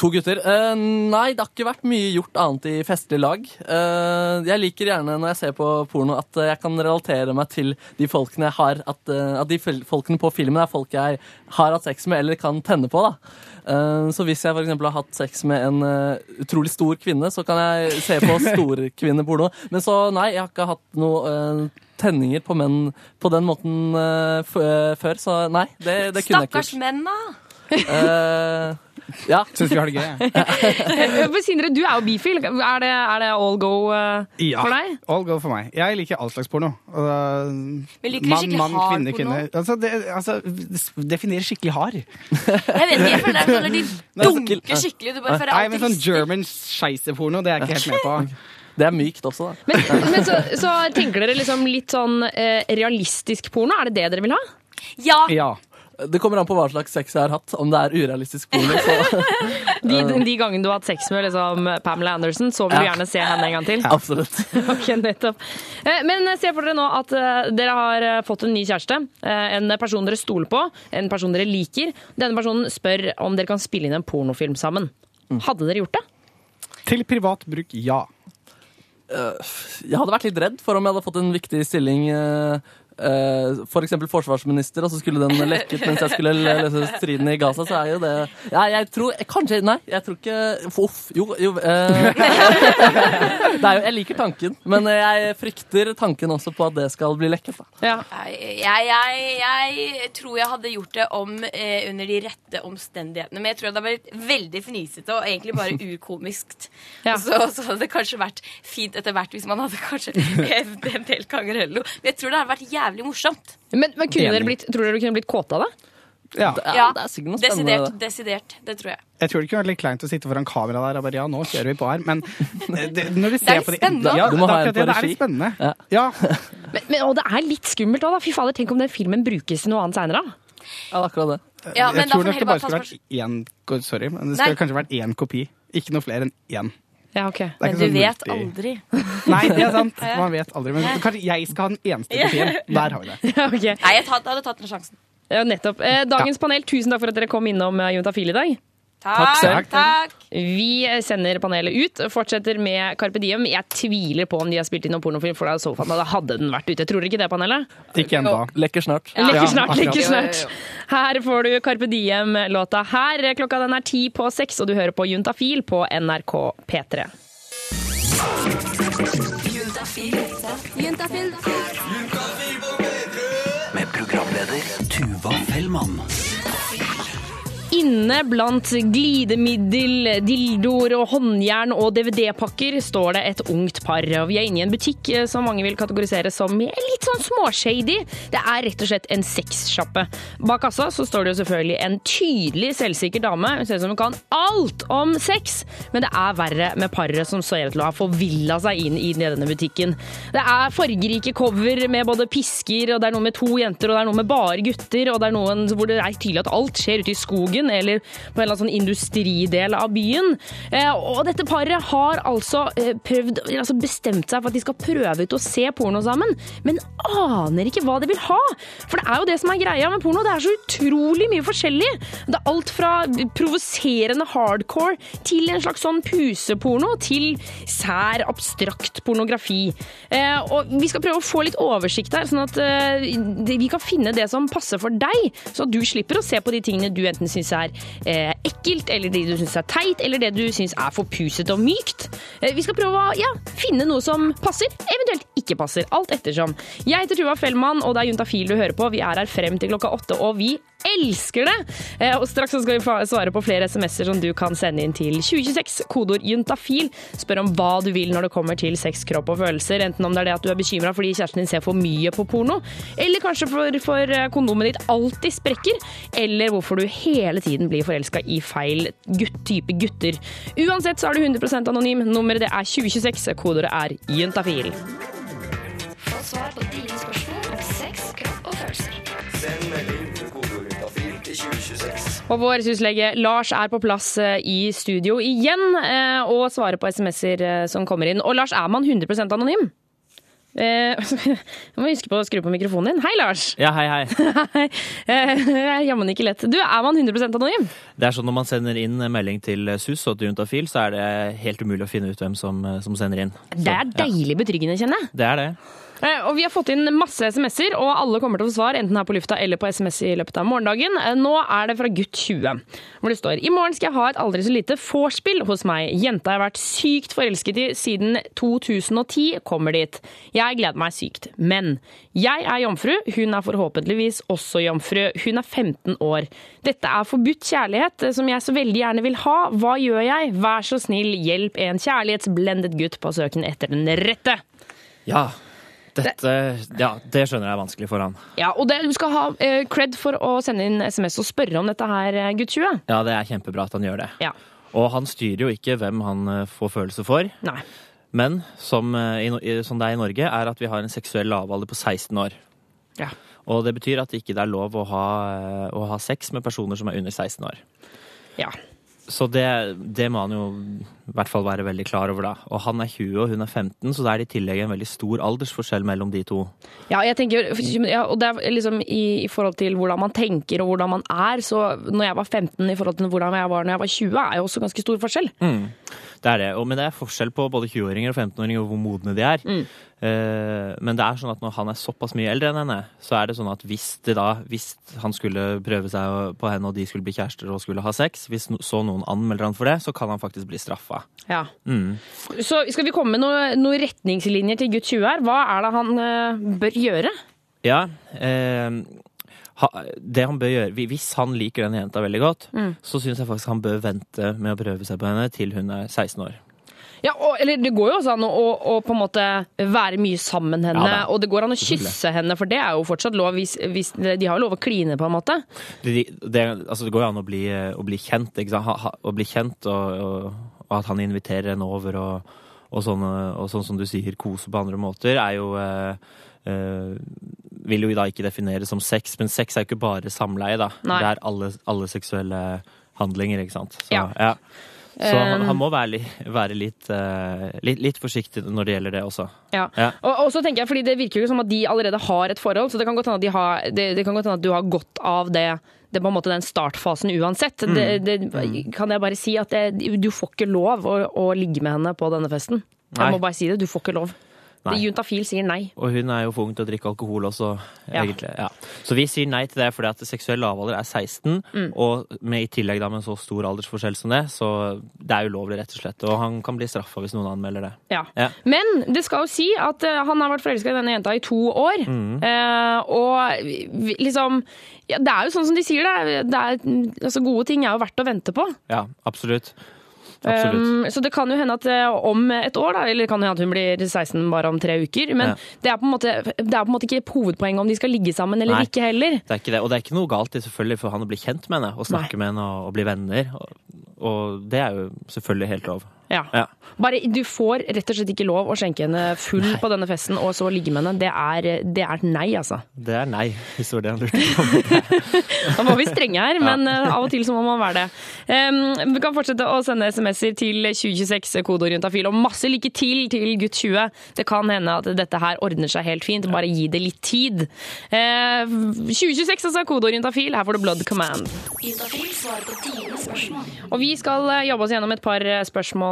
[SPEAKER 9] To gutter? Uh, nei, det har ikke vært mye gjort annet i festlig lag. Uh, jeg liker gjerne når jeg ser på porno at jeg kan relatere meg til de folkene jeg har At, eh, at de folkene på filmen er folk jeg har hatt sex med eller kan tenne på. da. Så hvis jeg for eksempel har hatt sex med en utrolig stor kvinne, så kan jeg se på storkvinneporno. Men så nei, jeg har ikke hatt noe tenninger på menn på den måten uh, før, så nei, det, det kunne jeg ikke
[SPEAKER 10] Stakkars menn, da.
[SPEAKER 9] Eh, ja.
[SPEAKER 11] Syns vi har det gøy.
[SPEAKER 1] Eh, Sindre, du er jo bifil. Er det, er det all go uh,
[SPEAKER 11] Ja.
[SPEAKER 1] for deg?
[SPEAKER 11] All go for meg. Jeg liker all slags porno. Uh,
[SPEAKER 10] Men liker du skikkelig hard porno?
[SPEAKER 11] kvinne. Altså, det, altså, definer skikkelig hard.
[SPEAKER 10] Jeg vet ikke, jeg føler det er sånn de dunker skikkelig. Du bare føler
[SPEAKER 11] Nei, men sånn German scheisse-porno, det er jeg ikke helt med på.
[SPEAKER 9] Det er mykt også, da.
[SPEAKER 1] Men så, så tenker dere liksom litt sånn eh, realistisk porno? Er det det dere vil ha?
[SPEAKER 10] Ja.
[SPEAKER 11] Ja.
[SPEAKER 9] Det kommer an på hva slags sex jeg har hatt. Om det er urealistisk porno. Så.
[SPEAKER 1] De, de gangene du har hatt sex med liksom, Pamela Anderson, så vil du
[SPEAKER 9] Ja.
[SPEAKER 1] gjerne se henne en gang til?
[SPEAKER 9] Absolutt.
[SPEAKER 1] Ok, nettopp. Eh, Men se for dere nå at eh, dere har eh, fått en ny kjæreste. eh, En person dere stoler på, en person dere liker. Denne personen spør om dere kan spille inn en pornofilm sammen. Hadde dere gjort det?
[SPEAKER 11] Til privat bruk, ja.
[SPEAKER 9] Jeg hadde vært litt redd for om jeg hadde fått en viktig stilling. eh, eh, For eksempel forsvarsminister, og så skulle den lekket mens jeg skulle løse striden i Gaza. Så er jo det ja, Jeg tror Kanskje Nei, jeg tror ikke Uff. Jo, jo uh, det er jo, Jeg liker tanken, men jeg frykter tanken også på at det skal bli lekket. Da.
[SPEAKER 10] Jeg, jeg, jeg tror jeg hadde gjort det om eh, under de rette omstendighetene. Men jeg tror det hadde vært veldig fnisete og egentlig bare urkomisk. Så, så hadde det kanskje vært fint etter hvert hvis man hadde kanskje en del ganger eller noe. Men jeg tror det hadde vært jævlig morsomt.
[SPEAKER 1] Men, men kunne dere blitt, tror dere dere kunne blitt kåte av det?
[SPEAKER 11] Ja.
[SPEAKER 10] Ja,
[SPEAKER 9] det er sikkert noe spennende.
[SPEAKER 10] desidert,
[SPEAKER 9] det.
[SPEAKER 10] desidert. Det tror jeg.
[SPEAKER 11] Jeg tror det kunne vært litt kleint å sitte foran kamera der og bare ja, nå kjører vi på her. Men eh, det, når du
[SPEAKER 10] er
[SPEAKER 11] ser på det
[SPEAKER 10] spennende.
[SPEAKER 11] Ja,
[SPEAKER 9] Du må
[SPEAKER 11] det er
[SPEAKER 9] ha en
[SPEAKER 11] akkurat det. Det er litt spennende.
[SPEAKER 9] Ja.
[SPEAKER 11] Ja.
[SPEAKER 1] Men, men, og det er litt skummelt òg, da. Fy fader, tenk om den filmen brukes til noe annet seinere.
[SPEAKER 9] Ja, er akkurat det.
[SPEAKER 10] Ja,
[SPEAKER 11] jeg tror nok det bare
[SPEAKER 10] bare
[SPEAKER 11] skulle vært én Sorry, men det
[SPEAKER 10] Nei.
[SPEAKER 11] skulle kanskje vært én kopi. Ikke noe flere enn én.
[SPEAKER 1] Ja, ok.
[SPEAKER 10] Men du
[SPEAKER 11] sånn
[SPEAKER 10] vet
[SPEAKER 11] multi-
[SPEAKER 10] aldri.
[SPEAKER 11] Nei, det er sant. Man vet aldri. Men kanskje jeg skal ha den eneste kopien. Der har vi det.
[SPEAKER 1] Ja, okay.
[SPEAKER 10] Nei, jeg tatt, hadde tatt den sjansen.
[SPEAKER 1] Ja, nettopp. Eh, dagens panel, tusen takk for at dere kom innom eh, Juntafil i dag.
[SPEAKER 10] Takk,
[SPEAKER 9] selv.
[SPEAKER 10] takk.
[SPEAKER 1] Vi sender panelet ut. Fortsetter med Carpe Diem. Jeg tviler på om de har spilt inn noen pornofilm, for da hadde den vært ute. Tror dere ikke det, panelet?
[SPEAKER 11] Ikke ennå.
[SPEAKER 9] Lekker snart.
[SPEAKER 1] Lekker snart,
[SPEAKER 11] ja,
[SPEAKER 1] lekker snart. Her får du Carpe Diem-låta her. Klokka den er ti på seks, og du hører på Juntafil på NRK P3.
[SPEAKER 2] Med programleder Tuva Fellmann.
[SPEAKER 1] Inne blant glidemiddel, dildoer og håndjern og DVD-pakker står det et ungt par. Og Vi er inne i en butikk eh, som mange vil kategorisere som litt sånn småshady. Det er rett og slett en sexsjappe. Bak kassa så står det jo selvfølgelig en tydelig selvsikker dame. Hun ser ut som hun kan alt om sex, men det er verre med paret som ser ut til å ha forvilla seg inn i denne butikken. Det er fargerike cover med både pisker, og det er noe med to jenter, og det er noe med bare gutter, og det er noen hvor det er tydelig at alt skjer ute i skogen. Byen, eller på en eller annen sånn industridel av byen. Eh, og dette paret har altså eh, prøvd, altså bestemt seg for at de skal prøve ut å se porno sammen, men aner ikke hva de vil ha. For det er jo det som er greia med porno, det er så utrolig mye forskjellig. Det er alt fra provoserende hardcore til en slags sånn puseporno, til sær, abstrakt pornografi. Eh, og vi skal prøve å få litt oversikt her, sånn at vi kan finne det som passer for deg, så at du slipper å se på de tingene du enten syns er eh, ekkelt, eller det du syns er teit, eller det du syns er for pusete og mykt. Eh, vi skal prøve å ja, finne noe som passer, eventuelt ikke passer. Alt ettersom. Jeg heter Tuva Fellmann, og det er Juntafil du hører på. Vi er her frem til klokka åtte, og vi elsker det! Eh, og straks skal vi svare på flere SMS-er som du kan sende inn til 2026, kodeord juntafil. Spør om hva du vil når det kommer til sex, kropp og følelser. Enten om det er det at du er bekymra fordi kjæresten din ser for mye på porno, eller kanskje for, for eh, kondomet ditt alltid sprekker, eller hvorfor du hele tiden blir forelska i feil gutt, type gutter. Uansett så er du 100% anonym. Nummeret det er 2026, kodeordet er juntafil.
[SPEAKER 7] Få svar på dine spørsmål Og
[SPEAKER 1] vår syslege Lars er på plass eh, i studio igjen eh, og svarer på SMS-er eh, som kommer inn. Og Lars, er man 100% anonym? Eh, Jeg må huske på å skru på mikrofonen din. Hei, Lars!
[SPEAKER 8] Ja, hei, hei.
[SPEAKER 1] Hei. Det er jammen ikke lett. Du, er man 100% anonym?
[SPEAKER 8] Det er sånn Når man sender inn melding til SUS og til Juntafil, så er det helt umulig å finne ut hvem som, som sender inn.
[SPEAKER 1] Det er deilig betryggende, kjenner jeg.
[SPEAKER 8] Det er det.
[SPEAKER 1] Eh, Og vi har fått inn masse SMS-er, og alle kommer til å få svar enten her på lufta eller på SMS i løpet av morgendagen. Eh, Nå er det fra gutt 20, hvor det står I morgen skal jeg ha et aldri så lite vorspiel hos meg. Jenta jeg har vært sykt forelsket i siden 2010, kommer dit. Jeg gleder meg sykt. Men jeg er jomfru, hun er forhåpentligvis også jomfru. Hun er 15 år. Dette er forbudt kjærlighet, eh, som jeg så veldig gjerne vil ha. Hva gjør jeg? Vær så snill, hjelp en kjærlighetsblendet gutt på søken etter den rette.
[SPEAKER 8] Ja. Dette Ja, det skjønner jeg er vanskelig for han.
[SPEAKER 1] Ja, og det, Du skal ha eh, cred for å sende inn SMS og spørre om dette her, eh, gutt 20.
[SPEAKER 8] Ja, det er kjempebra at han gjør det.
[SPEAKER 1] Ja.
[SPEAKER 8] Og han styrer jo ikke hvem han eh, får følelser for.
[SPEAKER 1] Nei.
[SPEAKER 8] Men som, eh, i, som det er i Norge, er at vi har en seksuell lavalder på 16 år.
[SPEAKER 1] Ja.
[SPEAKER 8] Og det betyr at det ikke er lov å ha, å ha sex med personer som er under 16 år.
[SPEAKER 1] Ja.
[SPEAKER 8] Så det, det må han jo i hvert fall være veldig klar over, da. Og han er 20 og hun er 15, så det er i tillegg en veldig stor aldersforskjell mellom de to.
[SPEAKER 1] Ja, jeg tenker, ja, og det er liksom i, i forhold til hvordan man tenker og hvordan man er, så når jeg var 15 i forhold til hvordan jeg var når jeg var 20, er jo også ganske stor forskjell.
[SPEAKER 8] Mm. Det er det. Og, men det er forskjell på både 20-åringer og 15-åringer og hvor modne de er.
[SPEAKER 1] Mm.
[SPEAKER 8] Eh, men det er sånn at når han er såpass mye eldre enn henne, så er det sånn at hvis det da, hvis han skulle prøve seg på henne og de skulle bli kjærester og skulle ha sex, hvis så noen anmelder han for det, så kan han faktisk bli straffa.
[SPEAKER 1] Ja.
[SPEAKER 8] Mm.
[SPEAKER 1] Så skal vi komme med noen noe retningslinjer til gutt 20 her? Hva er det han eh, bør gjøre?
[SPEAKER 8] Ja, eh, det han bør gjøre, Hvis han liker den jenta veldig godt,
[SPEAKER 1] Mm.
[SPEAKER 8] så syns jeg faktisk han bør vente med å prøve seg på henne til hun er 16 år.
[SPEAKER 1] Ja, og, eller Det går jo også an å, å, å på en måte være mye sammen med henne,
[SPEAKER 8] Ja
[SPEAKER 1] og det går an å kysse henne, for det er jo fortsatt lov. Hvis, hvis, de har jo lov å kline, på en måte.
[SPEAKER 8] Det, det, altså det går jo an å bli, å bli kjent, ikke sant? Ha, ha, å bli kjent og, og, og at han inviterer henne over og, og, sånn, og sånn som du sier, kose på andre måter, er jo eh, eh, Vil jo da ikke defineres som sex, men sex er jo ikke bare samleie, da.
[SPEAKER 1] Nei.
[SPEAKER 8] Det er alle, alle seksuelle handlinger, ikke sant. Så,
[SPEAKER 1] Ja.
[SPEAKER 8] Så han,
[SPEAKER 1] Um,
[SPEAKER 8] han må være, være litt, eh, litt, litt forsiktig når det gjelder det også.
[SPEAKER 1] Ja.
[SPEAKER 8] Ja.
[SPEAKER 1] Og, og så tenker jeg, fordi Det virker jo som at de allerede har et forhold, så det kan godt hende at, har, det, det kan godt hende at du har godt av det, det er på en måte den startfasen uansett.
[SPEAKER 8] Mm.
[SPEAKER 1] Det, det, kan jeg bare si at det, du får ikke lov å, å ligge med henne på denne festen.
[SPEAKER 8] Nei.
[SPEAKER 1] Jeg må bare si det, du får ikke lov.
[SPEAKER 8] Nei.
[SPEAKER 1] Juntafil sier nei.
[SPEAKER 8] Og hun er jo for ung til å drikke alkohol også,
[SPEAKER 1] Ja.
[SPEAKER 8] egentlig. Ja. Så vi sier nei til det fordi at seksuell lavalder er 16,
[SPEAKER 1] Mm.
[SPEAKER 8] og med i tillegg da med en så stor aldersforskjell som det, så det er ulovlig, rett og slett. Og han kan bli straffa hvis noen anmelder det.
[SPEAKER 1] Ja.
[SPEAKER 8] Ja.
[SPEAKER 1] Men det skal jo si at eh, han har vært forelska i denne jenta i to år.
[SPEAKER 8] Mm.
[SPEAKER 1] Eh, og liksom ja, Det er jo sånn som de sier det. det er, altså, gode ting er jo verdt å vente på.
[SPEAKER 8] Ja, absolutt.
[SPEAKER 1] Um, så det kan jo hende at eh, om et år, da, eller det kan hende at hun blir 16 bare om tre uker, men
[SPEAKER 8] Ja.
[SPEAKER 1] det, er måte, det er på en måte ikke hovedpoenget om de skal ligge sammen eller
[SPEAKER 8] Nei.
[SPEAKER 1] ikke heller.
[SPEAKER 8] Det er ikke det. Og det er ikke noe galt i selvfølgelig for han å bli kjent med henne og snakke med henne og, og bli venner. Og, og det er jo selvfølgelig helt lov.
[SPEAKER 1] Ja.
[SPEAKER 8] Ja.
[SPEAKER 1] Bare, du får rett og slett ikke lov å skjenke henne full på denne festen og så ligge med henne. Det er, det er nei, altså.
[SPEAKER 8] Det er nei, hvis det var det han lurte på.
[SPEAKER 1] Da var vi strenge her, men ja. av og til så må man være det. Um, vi kan fortsette å sende SMS-er til 2026, kodeorientafil, og masse lykke til til gutt 20. Det kan hende at dette her ordner seg helt fint, bare gi det litt tid. Uh, 2026, altså, kodeorientafil. Her får du Blood Command.
[SPEAKER 7] Spørsmål.
[SPEAKER 1] Og vi skal eh, jobbe oss gjennom et par eh,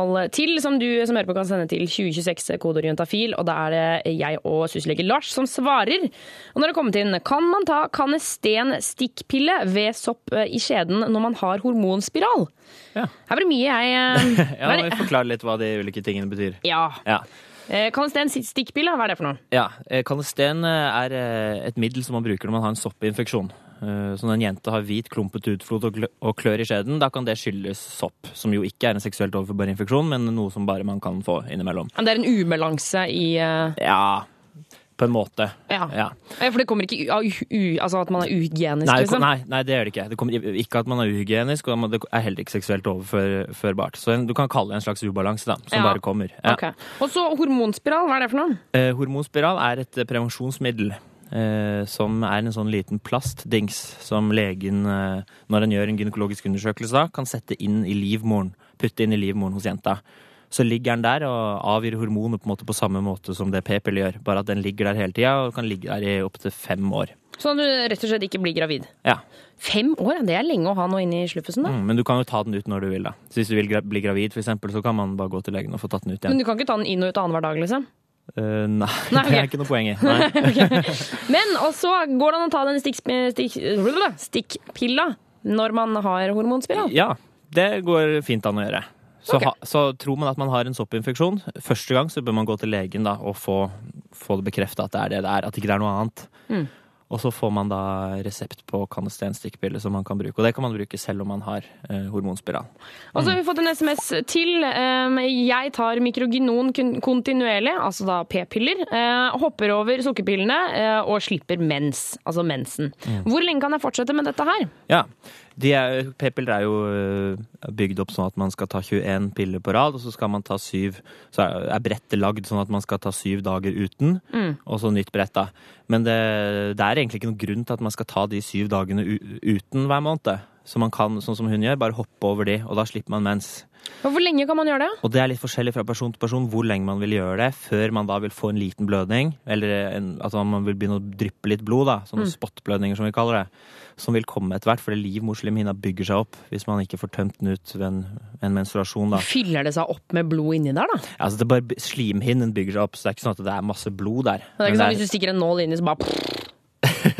[SPEAKER 1] spørsmål til, som du som hører på kan sende til 2026 kodeorientafil. Og da er det jeg og syslege Lars som svarer. Og når det kommer kommet inn, kan man ta kanesten stikkpille ved sopp eh, i skjeden når man har hormonspiral?
[SPEAKER 8] Ja.
[SPEAKER 1] Her var det mye jeg eh,
[SPEAKER 8] Ja, vi forklare litt hva de ulike tingene betyr.
[SPEAKER 1] Ja.
[SPEAKER 8] Ja.
[SPEAKER 1] Eh, Kanesten stikkpille, hva er det for noe?
[SPEAKER 8] Ja, Kanesten er et middel som man bruker når man har en soppinfeksjon. Eh, Så når en jente har hvit, klumpete utflod og klør i skjeden, da kan det skyldes sopp. Som jo ikke er en seksuelt overførbar infeksjon, men noe som bare man kan få innimellom.
[SPEAKER 1] Men Det er en ubalanse i eh,
[SPEAKER 8] Ja, på en måte.
[SPEAKER 1] Ja.
[SPEAKER 8] Ja.
[SPEAKER 1] For det kommer ikke av altså at man er uhygienisk,
[SPEAKER 8] Nei,
[SPEAKER 1] liksom?
[SPEAKER 8] nei, nei, det gjør det ikke. Det kommer ikke at man er uhygienisk, og det er heller ikke seksuelt overførbart. Så du kan kalle det en slags ubalanse, da, som
[SPEAKER 1] Ja.
[SPEAKER 8] bare kommer. Ja.
[SPEAKER 1] Okay. Og så hormonspiral, hva er det for noe?
[SPEAKER 8] Eh, hormonspiral er et prevensjonsmiddel. Eh, som er en sånn liten plastdings som legen, eh, når en gjør en gynekologisk undersøkelse, da, kan sette inn i livmoren. Putte inn i livmoren hos jenta. Så ligger den der og avgir hormoner på, på samme måte som det p-piller gjør. Bare at den ligger der hele tida og kan ligge der i opptil fem år.
[SPEAKER 1] Sånn at du rett og slett ikke blir gravid.
[SPEAKER 8] Ja.
[SPEAKER 1] Fem år, det er lenge å ha noe inni sluffusen, da.
[SPEAKER 8] Mm, men du kan jo ta den ut når du vil. da. Så Hvis du vil bli gravid, for eksempel, så kan man bare gå til legen og få tatt den ut igjen.
[SPEAKER 1] Men du kan ikke ta den inn og ut annenhver dag, liksom?
[SPEAKER 8] Eh, nei,
[SPEAKER 1] Nei,
[SPEAKER 8] det er ikke noe poeng i. Nei.
[SPEAKER 1] Ok. Men også går det an å ta den stikk, stikk, stikkpilla når man har hormonspiral?
[SPEAKER 8] Ja, det går fint an å gjøre. Så,
[SPEAKER 1] okay.
[SPEAKER 8] ha, så tror man at man har en soppinfeksjon, første gang så bør man gå til legen da, og få, få det bekrefta at det er det det er, at ikke det er noe annet.
[SPEAKER 1] Mm.
[SPEAKER 8] Og så får man da resept på kanestenstikkpille som man kan bruke. Og det kan man bruke selv om man har eh, hormonspiral.
[SPEAKER 1] Og så har vi fått en SMS til. Um, jeg tar mikrogenon kontinuerlig, altså da p-piller. eh, hopper over sukkerpillene eh, og slipper mens, altså mensen.
[SPEAKER 8] Mm.
[SPEAKER 1] Hvor lenge kan jeg fortsette med dette her?
[SPEAKER 8] Ja. De er- P-piller er jo eh, bygd opp sånn at man skal ta 21 piller på rad, og så skal man ta syv Så er brettet lagd sånn at man skal ta syv dager uten,
[SPEAKER 1] Mm.
[SPEAKER 8] og så nytt brett, da. Men det, det er egentlig ikke noen grunn til at man skal ta de syv dagene uten hver måned. Så man kan, sånn som hun gjør, bare hoppe over de, og da slipper man mens.
[SPEAKER 1] Og Hvor lenge kan man gjøre det?
[SPEAKER 8] Og det er litt forskjellig fra person til person hvor lenge man vil gjøre det, før man da vil få en liten blødning, eller en, at man vil begynne å dryppe litt blod, da, sånne
[SPEAKER 1] Mm.
[SPEAKER 8] spottblødninger som vi kaller det, som vil komme etter hvert, fordi livmorslimhinna bygger seg opp hvis man ikke får tømt den ut ved en, en menstruasjon. da.
[SPEAKER 1] Fyller det seg opp med blod inni der, da?
[SPEAKER 8] Ja, altså det er bare Slimhinnen bygger seg opp, så det er ikke sånn at det er masse blod der.
[SPEAKER 1] Det er ikke sånn at Hvis du stikker en nål inni, så bare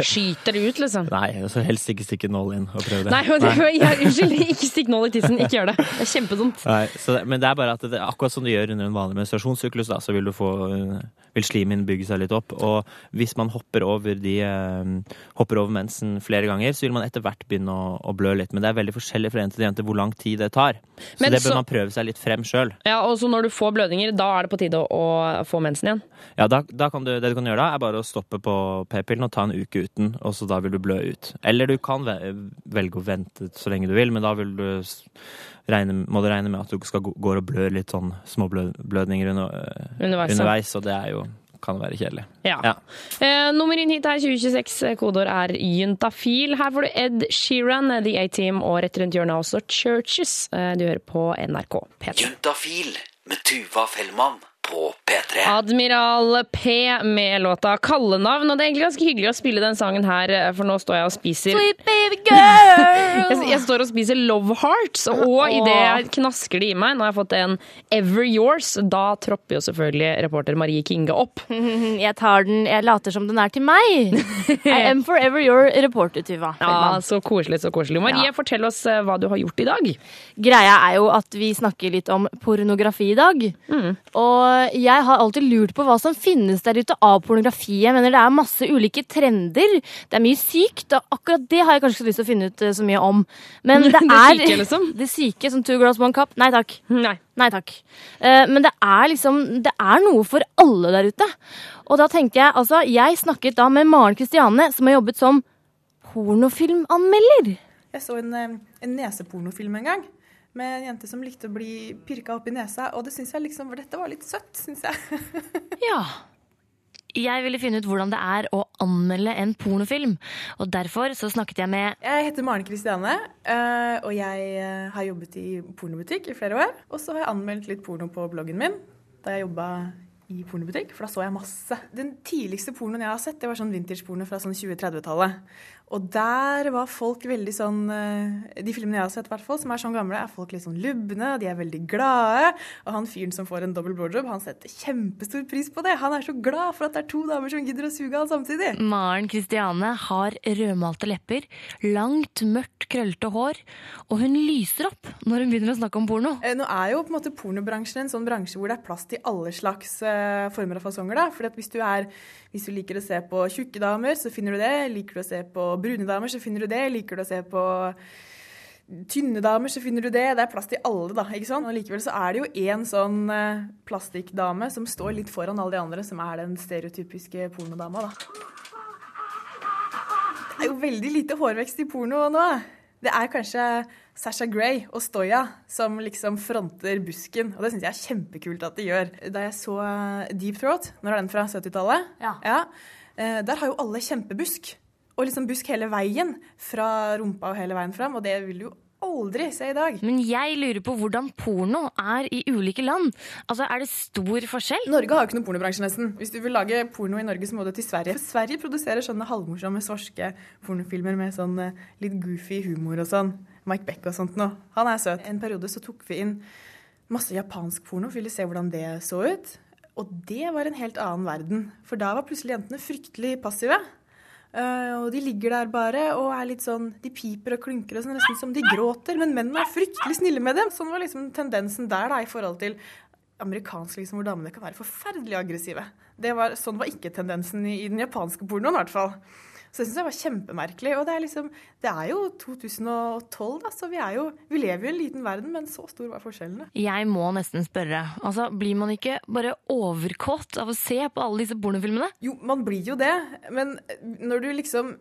[SPEAKER 1] skyter det ut, liksom.
[SPEAKER 8] Nei, så helst ikke stikke nål inn og prøve det.
[SPEAKER 1] Nei, men det, ja, unnskyld, ikke stikk nål i tissen. Ikke gjør det. Det er kjempedumt.
[SPEAKER 8] Nei, så det, men det er bare at det, akkurat som du gjør under en vanlig menstruasjonssyklus, da, så vil du få øh, vil slimhinnen bygge seg litt opp. Og hvis man hopper over, de, øh, hopper over mensen flere ganger, så vil man etter hvert begynne å, å blø litt. Men det er veldig forskjellig fra jente til jente hvor lang tid det tar. Så
[SPEAKER 1] Men
[SPEAKER 8] det bør
[SPEAKER 1] så-
[SPEAKER 8] man prøve seg litt frem sjøl.
[SPEAKER 1] Ja, og så når du får blødninger, da er det på tide å, å få mensen igjen?
[SPEAKER 8] Ja, da, da kan du, det du kan gjøre da, er bare å stoppe på p-pillen og ta en uke uten, og så da vil du blø ut. Eller du kan velge å vente så lenge du vil, men da vil du regne, må du regne med at du skal gå går og blør litt sånn småblødninger under, øh,
[SPEAKER 1] Underveis,
[SPEAKER 8] underveis, og det er jo, kan være kjedelig.
[SPEAKER 1] Ja.
[SPEAKER 8] Ja.
[SPEAKER 1] Eh, nummer inn hit er 2026. Kodeord er juntafil. Her får du Ed Sheeran, The A-Team og rett rundt hjørnet også Churches. Eh, du hører på NRK P3.
[SPEAKER 2] Juntafil med Tuva Fellmann på P3.
[SPEAKER 1] Admiral P med låta 'Kallenavn'. Og det er egentlig ganske hyggelig å spille den sangen her, for nå står jeg og spiser
[SPEAKER 10] Sweet baby girl!
[SPEAKER 1] jeg, jeg står og spiser Love Hearts, og idet jeg knasker det i meg, nå har jeg fått en Ever Yours, da tropper jo selvfølgelig reporter Marie Kinge opp.
[SPEAKER 10] Jeg tar den, jeg later som den er til meg. I am forever your reporter, Tuva.
[SPEAKER 1] Ja, Så koselig, så koselig. Marie,
[SPEAKER 10] Ja.
[SPEAKER 1] fortell oss eh, hva du har gjort i dag.
[SPEAKER 10] Greia er jo at vi snakker litt om pornografi i dag. Og jeg har alltid lurt på hva som finnes der ute av pornografi. Jeg mener Det er masse ulike trender. Det er mye sykt, og akkurat det har jeg kanskje ikke lyst til å finne ut eh, så mye om. Men det,
[SPEAKER 1] Det
[SPEAKER 10] er
[SPEAKER 1] syke, liksom?
[SPEAKER 10] Det syke, som Two Girls One Cup. Nei takk.
[SPEAKER 1] Nei.
[SPEAKER 10] Nei takk. Eh, Men det er liksom Det er noe for alle der ute. Og da tenkte jeg altså Jeg snakket da med Maren Kristiane, som har jobbet som pornofilmanmelder.
[SPEAKER 12] Jeg så en, eh, en nesepornofilm en gang. Med en jente som likte å bli pirka opp i nesa, og det syns jeg liksom Dette var litt søtt, syns jeg.
[SPEAKER 15] Ja. Jeg ville finne ut hvordan det er å anmelde en pornofilm, og derfor så snakket jeg med
[SPEAKER 12] Jeg heter Maren Kristiane, eh, og jeg eh, har jobbet i pornobutikk i flere år. Og så har jeg anmeldt litt porno på bloggen min da jeg jobba i pornobutikk, for da så jeg masse. Den tidligste pornoen jeg har sett, det var sånn vintage-porno fra sånn 20-30-tallet. Og der var folk veldig sånn eh, De filmene jeg har sett, hvert som er sånn gamle, er folk litt sånn lubne, de er veldig glade. Og han fyren som får en dobbel blowjob, han setter kjempestor pris på det. Han er så glad for at det er to damer som gidder å suge han samtidig.
[SPEAKER 15] Maren Kristiane har rødmalte lepper, langt, mørkt, krøllete hår, og hun lyser opp når hun begynner å snakke om porno.
[SPEAKER 12] Eh, Nå er jo på en måte pornobransjen en sånn bransje hvor det er plass til alle slags eh, former og fasonger. da. Fordi at hvis du, er, hvis du liker å se på tjukke damer, så finner du det. Liker du å se på brune damer, så finner du det. Liker du å se på tynne damer, så finner du det. Det er plass til alle, da. ikke sant? Og likevel så er det jo én sånn eh, plastikkdame som står litt foran alle de andre, som er den stereotypiske pornodama, da. Det er jo veldig lite hårvekst i porno nå. Det er kanskje Sasha Gray og Stoya som liksom fronter busken, og det syns jeg er kjempekult at de gjør. Da jeg så eh, Deep Throat, når er den fra 70-tallet,
[SPEAKER 15] Ja.
[SPEAKER 12] ja. der har jo alle kjempebusk. Og liksom busk hele veien, fra rumpa og hele veien fram, og det vil jo aldri se i dag.
[SPEAKER 15] Men jeg lurer på hvordan porno er i ulike land. Altså, Er det stor forskjell?
[SPEAKER 12] Norge har jo ikke noen pornobransje, nesten. Hvis du vil lage porno i Norge, så må du til Sverige. For Sverige produserer sånne halvmorsomme svorske pornofilmer med sånn eh, litt goofy humor og sånn. Mike Beck og sånt noe. Han er søt. En periode så tok vi inn masse japansk porno, for vi ville se hvordan det så ut. Og det var en helt annen verden. For da var plutselig jentene fryktelig passive. Eh, og de ligger der bare og er litt sånn De piper og klynker og sånn, nesten som de gråter. Men mennene er fryktelig snille med dem. Sånn var liksom tendensen der da, i forhold til amerikansk, liksom, hvor damene kan være forferdelig aggressive. Det var, sånn var ikke tendensen i, i den japanske pornoen, i hvert fall. Så det syns jeg var kjempemerkelig. Og det er liksom Det er jo 2012, da, så vi jo Vi lever jo i en liten verden, men så stor var forskjellene.
[SPEAKER 15] Jeg må nesten spørre. Altså, Blir man ikke bare overkåt av å se på alle disse pornofilmene?
[SPEAKER 12] Jo, man blir jo det, men når du liksom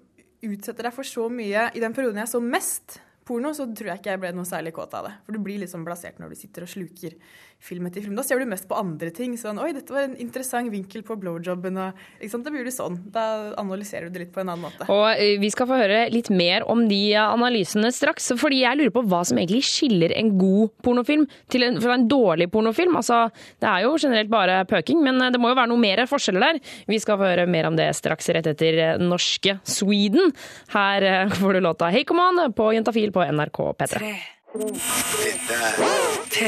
[SPEAKER 12] utsetter deg for så mye I den perioden jeg så mest porno, så tror jeg ikke jeg ble noe særlig kåt av det. For du blir liksom blasert når du sitter og sluker film etter film. Da ser du mest på andre ting. Sånn Oi, dette var en interessant vinkel på blowjobben. Og, ikke sant? Da blir du sånn. Da analyserer du det litt på en annen måte.
[SPEAKER 1] Og eh, vi skal få høre litt mer om de analysene straks, fordi jeg lurer på hva som egentlig skiller en god pornofilm til en, fra en dårlig pornofilm. Altså, det er jo generelt bare pøking, men eh, det må jo være noe mer forskjeller der. Vi skal få høre mer om det straks rett etter eh, norske Sweden. Her eh, får du låta Hey Come On på Jentafil på NRK P3.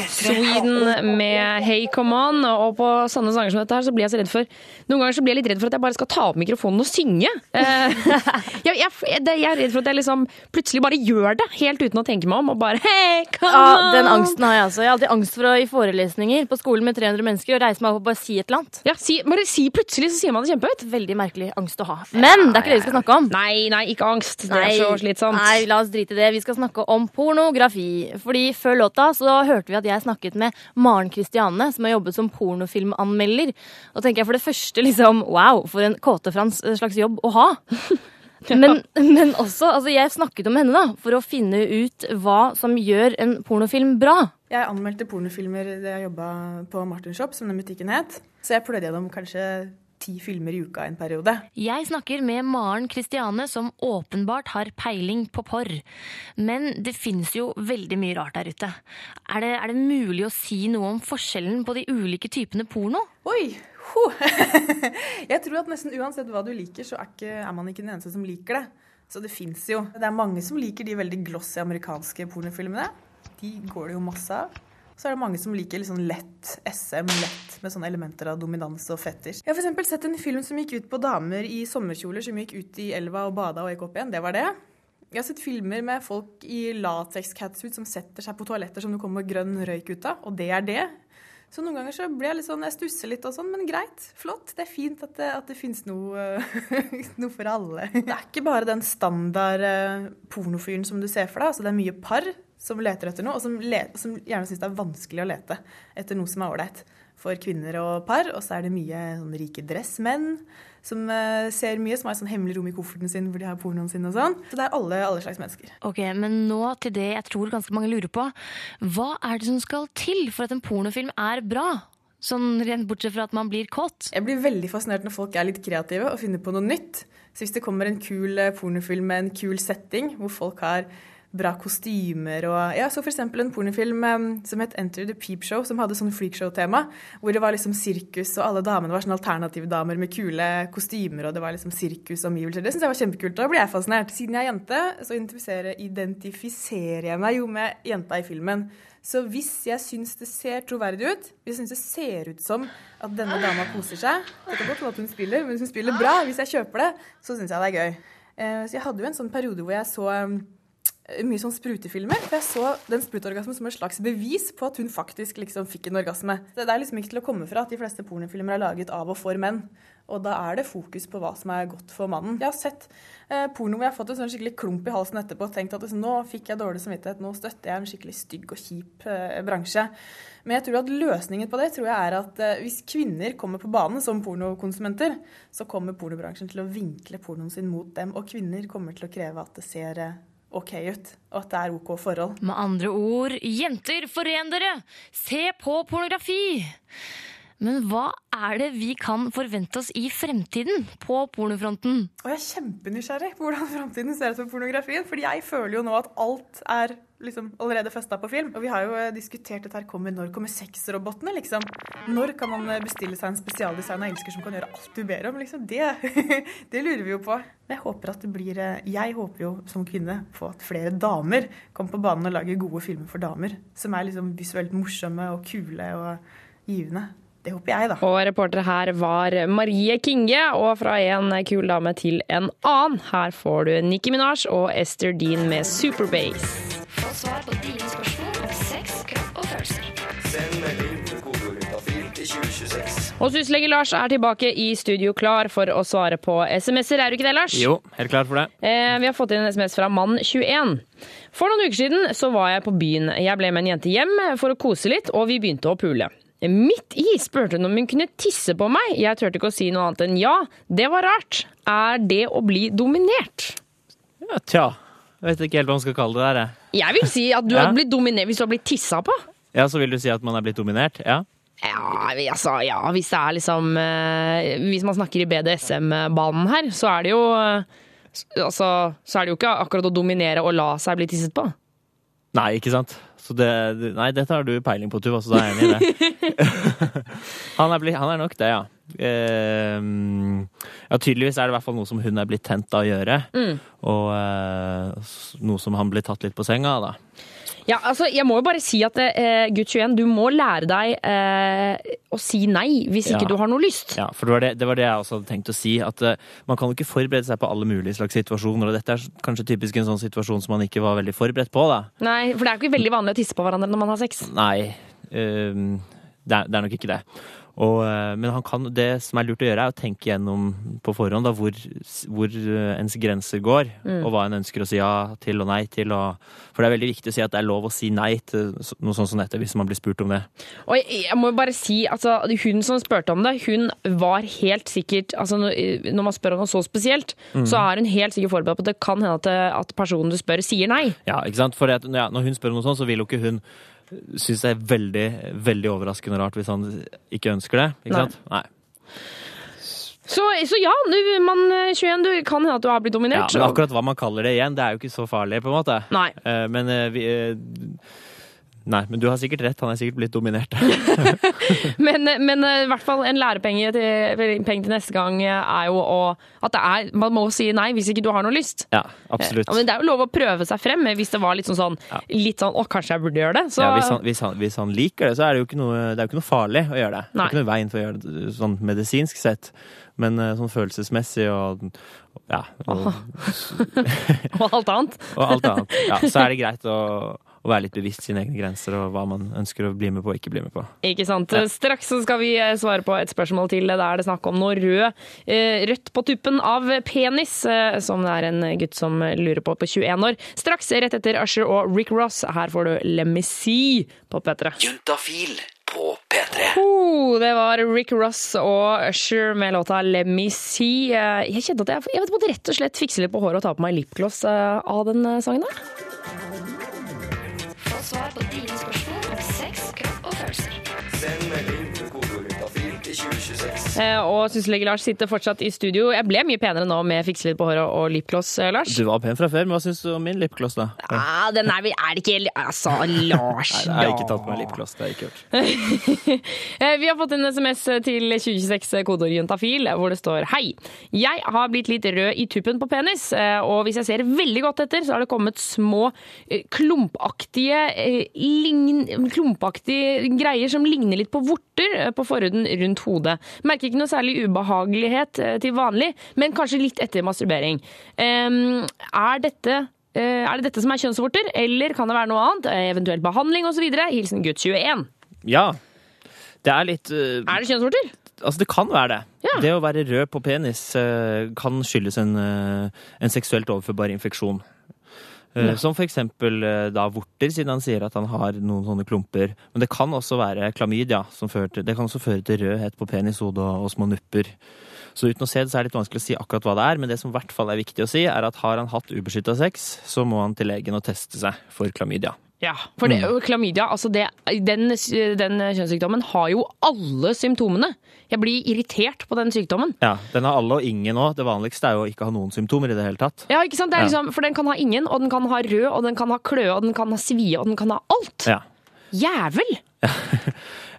[SPEAKER 1] Sweden med Hey Come On. Og på sånne sanger som dette her, så blir jeg så redd for Noen ganger så blir jeg litt redd for at jeg bare skal ta opp mikrofonen og synge. Eh, jeg, jeg, jeg er redd for at jeg liksom plutselig bare gjør det, helt uten å tenke meg om, og bare Hey Come
[SPEAKER 15] Ja,
[SPEAKER 1] On!
[SPEAKER 15] Den angsten har jeg altså. Jeg har alltid angst for å i forelesninger på skolen med 300 mennesker og reise meg opp og bare si et eller annet.
[SPEAKER 1] Ja, si, bare si plutselig, så sier man det kjempehøyt.
[SPEAKER 15] Veldig merkelig angst å ha. Men det er ikke det vi skal snakke om.
[SPEAKER 1] Nei, nei, ikke angst. Det er så slitsomt.
[SPEAKER 15] Nei, la oss drite i det. Vi skal snakke om pornografi. Fordi før låta så hørte vi at jeg snakket med Maren Kristiane, som har jobbet som pornofilmanmelder. Og tenker jeg for det første liksom wow, for en kåtefrans slags jobb å ha. Men, men også, altså jeg snakket om henne da, for å finne ut hva som gjør en pornofilm bra.
[SPEAKER 12] Jeg anmeldte pornofilmer da jeg jobba på Martin Shop, som den butikken het. Så jeg pløyde gjennom kanskje ti filmer i uka en periode.
[SPEAKER 15] Jeg snakker med Maren Kristiane, som åpenbart har peiling på porr. Men det fins jo veldig mye rart der ute. Er det, er det mulig å si noe om forskjellen på de ulike typene porno?
[SPEAKER 12] Oi! Ho. jeg tror at nesten uansett hva du liker, så er, ikke, er man ikke den eneste som liker det. Så det fins jo. Det er mange som liker de veldig glossy amerikanske pornofilmene. De går det jo masse av. Så er det mange som liker litt sånn lett SM, lett med sånne elementer av dominans og fetisj. Jeg har f.eks. sett en film som gikk ut på damer i sommerkjoler som gikk ut i elva og bada og gikk opp igjen. Det var det. Jeg har sett filmer med folk i latex-catsuit som setter seg på toaletter som det kommer grønn røyk ut av, og det er det. Så noen ganger så blir jeg litt sånn, jeg stusser litt og sånn, men greit. Flott. Det er fint at det, at det fins noe, noe for alle. Det er ikke bare den standard eh, pornofyren som du ser for deg. Altså det er mye par som leter etter noe, og som, le, som gjerne syns det er vanskelig å lete etter noe som er ålreit. for kvinner og par. Og så er det mye sånn rike dressmenn som uh, ser mye, som har et sånn hemmelig rom i kofferten sin hvor de har pornoen sin og sånn. Så det er alle, alle slags mennesker.
[SPEAKER 15] Ok, Men nå til det jeg tror ganske mange lurer på. Hva er det som skal til for at en pornofilm er bra? Sånn rent bortsett fra at man blir kåt.
[SPEAKER 12] Jeg blir veldig fascinert når folk er litt kreative og finner på noe nytt. Så hvis det kommer en kul eh, pornofilm med en kul setting, hvor folk har bra kostymer og Jeg så f.eks. en pornofilm um, som het Enter the Peep Show, som hadde sånn freakshow-tema. Hvor det var liksom sirkus, og alle damene var sånn alternative damer med kule kostymer, og det var liksom sirkusomgivelser. Det syns jeg var kjempekult. Da ble jeg fascinert. Siden jeg er jente, så identifiserer, jeg meg jo med jenta i filmen. Så hvis jeg syns det ser troverdig ut, hvis jeg syns det ser ut som at denne dama koser seg Det kan godt at hun spiller, men hvis hun spiller bra, hvis jeg kjøper det, så syns jeg det er gøy. Eh, Så jeg hadde jo en sånn periode hvor jeg så um, mye sånn sprutefilmer. For jeg så den sprutorgasmen som et slags bevis på at hun faktisk liksom fikk en orgasme. Det er liksom ikke til å komme fra at de fleste pornofilmer er laget av og for menn. Og da er det fokus på hva som er godt for mannen. Jeg har sett eh, porno hvor jeg har fått en sånn skikkelig klump i halsen etterpå og tenkt at liksom, nå fikk jeg dårlig samvittighet, nå støtter jeg en skikkelig stygg og kjip eh, bransje. Men jeg tror at løsningen på det tror jeg er at eh, hvis kvinner kommer på banen som pornokonsumenter, så kommer pornobransjen til å vinkle pornoen sin mot dem, og kvinner kommer til å kreve at det ser eh, OK ut, og at det er OK forhold.
[SPEAKER 15] Med andre ord, jenter, foren dere! Se på pornografi! Men hva er det vi kan forvente oss i fremtiden på pornofronten?
[SPEAKER 12] Og jeg er kjempenysgjerrig på hvordan fremtiden ser ut for pornografien. fordi jeg føler jo nå at alt er liksom allerede festa på film. Og vi har jo eh, diskutert dette her kommer når kommer sexrobotene, liksom. Når kan man eh, bestille seg en spesialdesigna elsker som kan gjøre alt du ber om? liksom? Det, det lurer vi jo på. Men jeg håper at det blir eh, Jeg håper jo som kvinne på at flere damer kommer på banen og lager gode filmer for damer. Som er liksom visuelt morsomme og kule og givende. Det håper jeg, da.
[SPEAKER 1] Og reportere her var Marie Kinge, og fra en kul dame til en annen. Her får du Nicki Minaj og Esther Dean med Superbase.
[SPEAKER 7] Få svar på dine spørsmål om sex, kropp og følelser.
[SPEAKER 2] Send melding til kodeorutafil til 2026.
[SPEAKER 1] Og syslege Lars er tilbake i studio klar for å svare på SMS-er. Er du ikke det, Lars?
[SPEAKER 8] Jo, helt klar for det.
[SPEAKER 1] Eh, vi har fått inn en SMS fra mann21. For noen uker siden så var jeg på byen. Jeg ble med en jente hjem for å kose litt, og vi begynte å pule. Midt i spurte hun om hun kunne tisse på meg. Jeg turte ikke å si noe annet enn ja. Det var rart. Er det å bli dominert?
[SPEAKER 8] Ja, tja. Jeg vet ikke helt hva man skal kalle det der. jeg.
[SPEAKER 1] Jeg vil si at du
[SPEAKER 8] Ja.
[SPEAKER 1] har blitt dominert hvis du har blitt tissa på.
[SPEAKER 8] Ja, så vil du si at man er blitt dominert? Ja.
[SPEAKER 1] Ja, altså, ja, hvis det er liksom eh, Hvis man snakker i BDSM-banen her, så er det jo eh, Altså, så er det jo ikke akkurat å dominere og la seg bli tisset på.
[SPEAKER 8] Nei, ikke sant? Så det, nei, dette har du peiling på, Tuva, så da er jeg enig i det. han, er han er nok det, ja. Ehm, ja, tydeligvis er det i hvert fall noe som hun er blitt tent av å gjøre.
[SPEAKER 1] Mm.
[SPEAKER 8] Og eh, noe som han blir tatt litt på senga av, da.
[SPEAKER 1] Ja, altså, jeg må jo bare si at eh, gutt 21, du må lære deg eh, å si nei hvis ikke
[SPEAKER 8] Ja.
[SPEAKER 1] du har noe lyst.
[SPEAKER 8] Ja, for det var det, det var det jeg også hadde tenkt å si. At eh, man kan jo ikke forberede seg på alle mulige slags situasjoner. Og dette er kanskje typisk en sånn situasjon som man ikke var veldig forberedt på, da.
[SPEAKER 1] Nei, for det er jo ikke veldig vanlig å tisse på hverandre når man har sex.
[SPEAKER 8] Nei, ehm, det, er, det er nok ikke det. Og, eh, men han kan, det som er lurt å gjøre, er å tenke gjennom på forhånd da, hvor, hvor eh, ens grenser går,
[SPEAKER 1] Mm.
[SPEAKER 8] og hva en ønsker å si ja til og nei til. Og, for det er veldig viktig å si at det er lov å si nei til noe sånt som dette, hvis man blir spurt om det.
[SPEAKER 1] Og jeg, jeg må bare si, altså, hun som spurte om det, hun var helt sikkert altså, Når når man spør om noe så spesielt,
[SPEAKER 8] Mm.
[SPEAKER 1] så er hun helt sikkert forberedt på at det kan hende at, at personen du spør, sier nei.
[SPEAKER 8] Ja, ikke sant? For det, ja, når hun spør om noe sånt, så vil jo ikke hun synes det er veldig, veldig overraskende rart hvis han ikke ønsker det. Ikke
[SPEAKER 1] Nei.
[SPEAKER 8] sant? Nei.
[SPEAKER 1] Så, så ja, du, mann 21, du kan hende at du har blitt
[SPEAKER 8] Ja,
[SPEAKER 1] dominert.
[SPEAKER 8] men akkurat hva man kaller det igjen, det er jo ikke så farlig, på en måte.
[SPEAKER 1] Nei.
[SPEAKER 8] Eh, men eh, vi eh, Nei, men du har sikkert rett. Han er sikkert blitt dominert.
[SPEAKER 1] Men, men eh, i hvert fall en lærepenge til, penge til neste gang eh, er jo å, at det er, man må si nei hvis ikke du har noe lyst.
[SPEAKER 8] Ja, absolutt.
[SPEAKER 1] Men det er jo lov å prøve seg frem eh, hvis det var litt sånn, sånn, litt sånn å, kanskje jeg burde gjøre det. Så,
[SPEAKER 8] Ja, hvis, han, hvis, han, hvis han liker det, så er det jo ikke noe, det er jo ikke noe farlig å gjøre det. Det
[SPEAKER 1] Nei.
[SPEAKER 8] er ikke noe veien for å gjøre det sånn medisinsk sett. Men eh, sånn følelsesmessig og ja, og,
[SPEAKER 1] og alt annet.
[SPEAKER 8] og alt annet. Ja, så er det greit å, å være litt bevisst sine egne grenser og hva man ønsker å bli med på og ikke bli med på.
[SPEAKER 1] Ikke sant?
[SPEAKER 8] Ja.
[SPEAKER 1] Straks så skal vi eh, svare på et spørsmål til. Der er det snakk om noe rød, eh, rødt på tuppen av penis, eh, som det er en gutt som lurer på på 21 år. Straks rett etter Usher og Rick Ross. Her får du Let på P3.
[SPEAKER 2] Juntafil på P3.
[SPEAKER 1] Oh, det var Rick Ross og Usher med låta Let Me See. Jeg kjente at jeg, jeg måtte rett og slett fikse litt på håret og ta på meg lipgloss av den sangen der.
[SPEAKER 7] Få svar Og
[SPEAKER 1] syslege Lars sitter fortsatt i studio. Jeg ble mye penere nå med fikse litt på håret og lipgloss, eh, Lars.
[SPEAKER 8] Du var pen fra før, men hva syns du om min lipgloss, da?
[SPEAKER 1] Ja, den er, vi, er det ikke Altså, Lars,
[SPEAKER 8] Nei, jeg har ikke tatt på meg lipgloss. Det har jeg ikke gjort.
[SPEAKER 1] Eh, Vi har fått en SMS til 2026 kodeord juntafil, hvor det står Hei, jeg har blitt litt rød i tuppen på penis, eh, og hvis jeg ser veldig godt etter, så har det kommet små eh, klumpaktige, eh, lign, klumpaktige greier som ligner litt på vorter eh, på forhuden rundt hodet. Merker ikke noe særlig ubehagelighet eh, til vanlig, men kanskje litt etter masturbering. Er dette eh, er det dette som er kjønnsvorter, eller kan det være noe annet? Eh, Eventuelt behandling osv.? Hilsen gutt 21.
[SPEAKER 8] Ja. Det er litt uh,
[SPEAKER 1] Er det kjønnsvorter?
[SPEAKER 8] Altså, det kan være det. Det å være rød på penis uh, kan skyldes en, uh, en seksuelt overførbar infeksjon. Eh,
[SPEAKER 1] Ja.
[SPEAKER 8] Som eksempel eh, da vorter, siden han sier at han har noen sånne klumper. Men det kan også være klamydia. Som til, det kan også føre til rødhet på penishodet og, og små nupper. Så uten å se det, så er det litt vanskelig å si akkurat hva det er. Men det som i hvert fall er viktig å si, er at har han hatt ubeskytta sex, så må han til legen og teste seg for klamydia.
[SPEAKER 1] Ja, for det, klamydia, altså det, den, den kjønnssykdommen har jo alle symptomene. Jeg blir irritert på den sykdommen.
[SPEAKER 8] Ja, Den har alle og ingen òg. Det vanligste er jo å ikke ha noen symptomer i det hele tatt.
[SPEAKER 1] Ja, ikke sant? Det er
[SPEAKER 8] Ja.
[SPEAKER 1] liksom, for den kan ha ingen, og den kan ha rød, og den kan ha kløe, og den kan ha svie, og den kan ha alt.
[SPEAKER 8] Ja.
[SPEAKER 1] Jævel!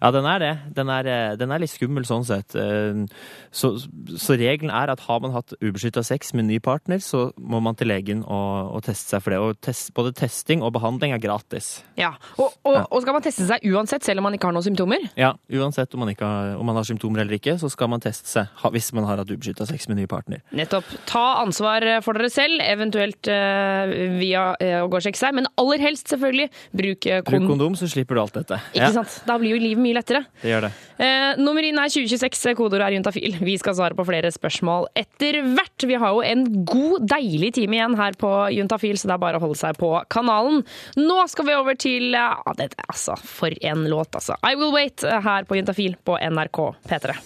[SPEAKER 8] Ja, den er det. Den er, eh, den er litt skummel sånn sett. Eh, Så, så regelen er at har man hatt ubeskytta sex med ny partner, så må man til legen og, og teste seg for det. Og test, både testing og behandling er gratis.
[SPEAKER 1] Ja, og, og, og skal man teste seg uansett, selv om man ikke har noen symptomer?
[SPEAKER 8] Ja, Uansett om man, ikke har, om man har symptomer eller ikke, så skal man teste seg hvis man har hatt ubeskytta sex med ny partner.
[SPEAKER 1] Nettopp. Ta ansvar for dere selv, eventuelt eh, via eh, å gå og sjekke seg, men aller helst selvfølgelig bruk kondom.
[SPEAKER 8] Bruk
[SPEAKER 1] kondom.
[SPEAKER 8] så slipper du alt dette.
[SPEAKER 1] Ikke sant? Da blir jo livet mye lettere.
[SPEAKER 8] Det gjør det.
[SPEAKER 1] Eh, nummer inn er 2026, kodeord er juntafil. Vi skal svare på flere spørsmål etter hvert. Vi har jo en god, deilig time igjen her på Juntafil, så det er bare å holde seg på kanalen. Nå skal vi over til ah, det, altså, For en låt, altså. I Will Wait eh, her på Juntafil på NRK P3.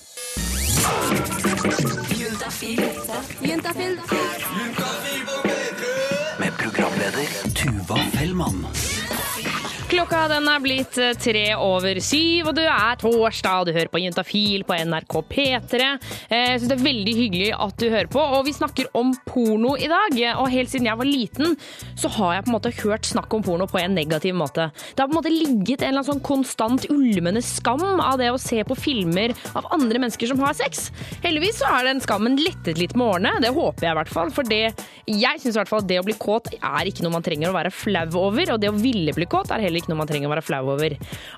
[SPEAKER 2] Med programleder Tuva Fellmann.
[SPEAKER 1] Klokka den er blitt eh, tre over syv, og det er torsdag, og du hører på Jentafil på NRK P3. Eh, Jeg syns det er veldig hyggelig at du hører på, og vi snakker om porno i dag. Og helt siden jeg var liten, så har jeg på en måte hørt snakk om porno på en negativ måte. Det har på en måte ligget en eller annen sånn konstant ulmende skam av det å se på filmer av andre mennesker som har sex. Heldigvis så har den skammen lettet litt med årene, det håper jeg i hvert fall. For det, jeg syns i hvert fall at det å bli kåt er ikke noe man trenger å være flau over, og det å ville bli kåt er heller ikke noe man trenger å være flau over.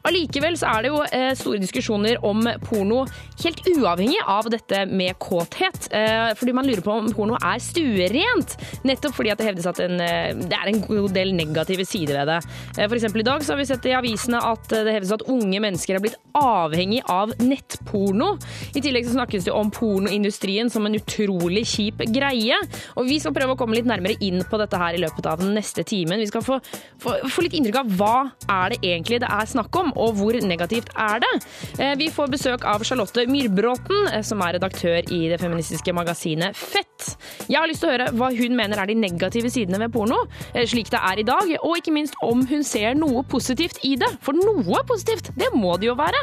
[SPEAKER 1] Allikevel så er det jo eh, store diskusjoner om porno helt uavhengig av dette med kåthet. Eh, fordi man lurer på om porno er stuerent. Nettopp fordi at det hevdes at en, eh, det er en god del negative sider ved det. F.eks. i dag så har vi sett i avisene at det hevdes at unge mennesker er blitt avhengig av nettporno. I tillegg så snakkes det om pornoindustrien som en utrolig kjip greie. Og vi skal prøve å komme litt nærmere inn på dette her i løpet av den neste timen. Vi skal få, få, få litt inntrykk av hva er det egentlig det er snakk om, og hvor negativt er det? Eh, Vi får besøk av Charlotte Myrbråten, eh, som er redaktør i det feministiske magasinet Fett. Jeg har lyst til å høre hva hun mener er de negative sidene ved porno, eh, slik det er i dag, og ikke minst om hun ser noe positivt i det. For noe positivt, det må det jo være.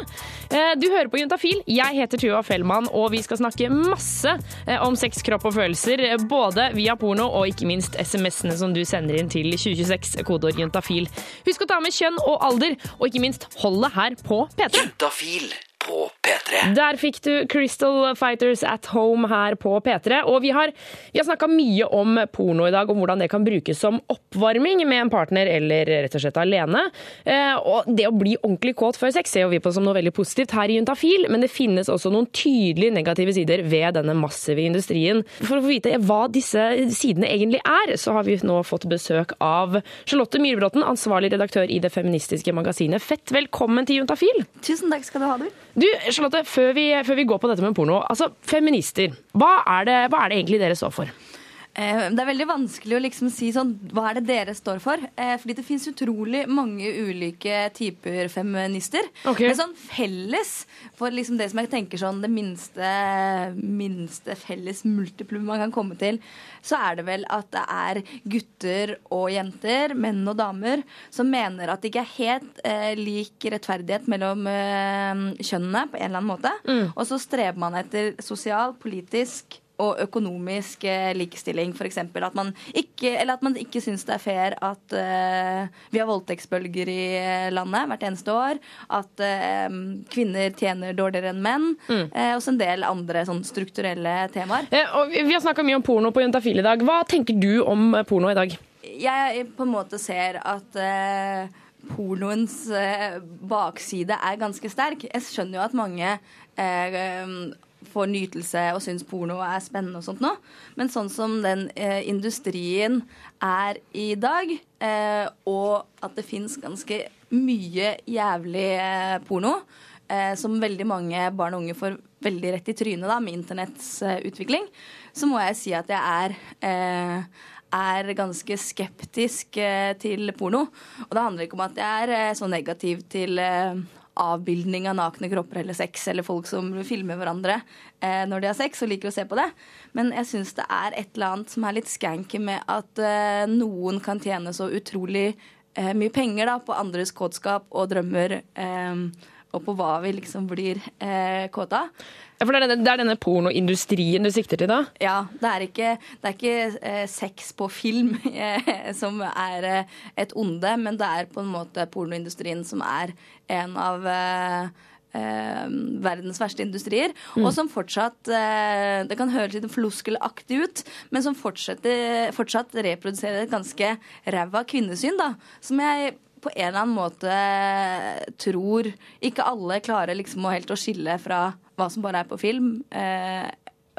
[SPEAKER 1] Du hører på Juntafil. Jeg heter Tuva Fellmann, og vi skal snakke masse om sex, kropp og følelser, både via porno og ikke minst SMS-ene som du sender inn til 2026, kodeord juntafil. Husk å ta med kjønn og alder, og ikke minst holdet her på P3.
[SPEAKER 2] Juntafil på P3.
[SPEAKER 1] Der fikk du Crystal Fighters at Home her på P3. Og vi har, vi har snakka mye om porno i dag, om hvordan det kan brukes som oppvarming med en partner eller rett og slett alene. Eh, og det å bli ordentlig kåt før sex ser jo vi på som noe veldig positivt her i Juntafil, men det finnes også noen tydelige negative sider ved denne massive industrien. For å få vite hva disse sidene egentlig er, så har vi nå fått besøk av Charlotte Myhrbråten, ansvarlig redaktør i det feministiske magasinet Fett. Velkommen til Juntafil.
[SPEAKER 16] Tusen takk skal du ha, du.
[SPEAKER 1] Du, Charlotte, før vi, før vi går på dette med porno, altså feminister, hva er, det, hva er det egentlig dere står for?
[SPEAKER 16] Eh, Det er veldig vanskelig å liksom si sånn Hva er det dere står for? Eh, fordi det fins utrolig mange ulike typer feminister. Men sånn felles for liksom det som jeg tenker sånn det minste, minste felles multiplum man kan komme til, så er det vel at det er gutter og jenter, menn og damer, som mener at det ikke er helt eh, lik rettferdighet mellom eh, kjønnene på en eller annen måte. Og så streber man etter sosial, politisk og økonomisk eh, likestilling. F.eks. at man ikke, eller at man ikke syns det er fair at uh, vi har voldtektsbølger i eh, landet hvert eneste år. At uh, kvinner tjener dårligere enn menn. Eh, og så en del andre sånn strukturelle temaer.
[SPEAKER 1] Vi har snakka mye om porno på Juntafil i dag. Hva tenker du om porno i dag?
[SPEAKER 16] Jeg på en måte ser at pornoens bakside er ganske sterk. Jeg skjønner jo at mange eh, får nytelse og syns porno er spennende og sånt nå. Men sånn som den eh, industrien er i dag, eh, og at det fins ganske mye jævlig eh, porno, eh, som veldig mange barn og unge får veldig rett i trynet da, med internetts eh, utvikling, så må jeg si at jeg er eh, er ganske skeptisk til porno. Og det handler ikke om at jeg er så negativ til avbildning av nakne kropper eller sex, eller folk som filmer hverandre eh, når de har sex og liker å se på det. Men jeg syns det er et eller annet som er litt skanky med at eh, noen kan tjene så utrolig eh, mye penger da, på andres kåtskap og drømmer, eh, og på hva vi liksom blir eh, kåta.
[SPEAKER 1] Ja, for det er, denne, det er denne pornoindustrien du sikter til da?
[SPEAKER 16] Ja, det er ikke, det er ikke eh, sex på film eh, som er eh, et onde, men det er på en måte pornoindustrien som er en av eh, eh, verdens verste industrier,
[SPEAKER 1] Mm.
[SPEAKER 16] og som fortsatt eh, Det kan høres litt floskelaktig ut, men som fortsatt reproduserer et ganske ræva kvinnesyn, da, som jeg på en eller annen måte tror ikke alle klarer liksom helt å skille fra hva som bare er på film. Eh,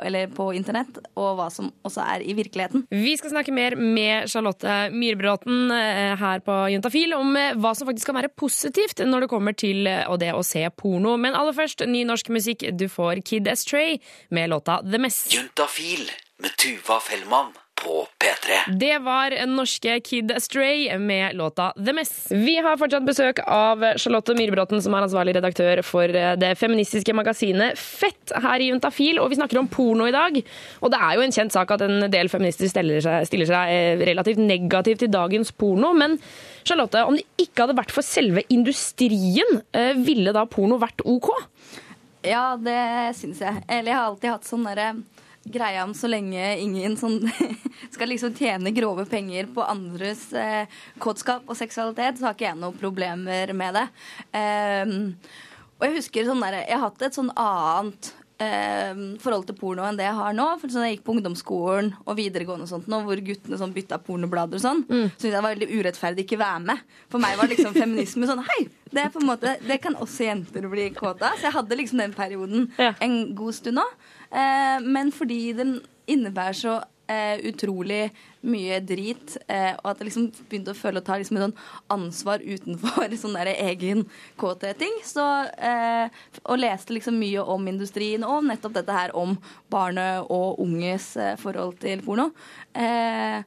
[SPEAKER 16] eller på internett, og hva som også er i virkeligheten.
[SPEAKER 1] Vi skal snakke mer med Charlotte Myrbråten eh, her på Juntafil om eh, hva som faktisk kan være positivt når det kommer til eh, det å se porno. Men aller først ny norsk musikk. Du får Kid Estray med låta The Mess.
[SPEAKER 17] Juntafil med Tuva Fellmann på P3.
[SPEAKER 1] Det var norske Kid Astray med låta The Mess. Vi har fortsatt besøk av Charlotte Myhrbråten, som er ansvarlig redaktør for det feministiske magasinet Fett her i Juntafil, og vi snakker om porno i dag. Og det er jo en kjent sak at en del feminister stiller seg, stiller seg eh, relativt negativt til dagens porno, men Charlotte, om det ikke hadde vært for selve industrien, eh, ville da porno vært OK?
[SPEAKER 16] Ja, det syns jeg. Eller jeg har alltid hatt sånn derre greie om så lenge ingen sånn skal liksom tjene grove penger på andres eh, kåtskap og seksualitet, så har ikke jeg noen problemer med det. Um, og jeg husker sånn der, jeg har hatt et sånn annet eh, forhold til porno enn det jeg har nå. For sånn, Jeg gikk på ungdomsskolen og videregående og sånt nå, hvor guttene sånn bytta pornoblader og sånn.
[SPEAKER 1] Mm.
[SPEAKER 16] Så syntes jeg det var veldig urettferdig ikke være med. For meg var liksom feminisme sånn Hei, det er måte Det kan også jenter bli kåte av. Så jeg hadde liksom den perioden en god stund nå. Eh, men fordi den innebærer så eh, utrolig mye drit, eh, og at jeg liksom begynte å føle å ta liksom et sånn ansvar utenfor sånn der egen KT-ting. Så, og leste liksom mye om industrien og nettopp dette her om barnet og unges forhold til porno. Eh,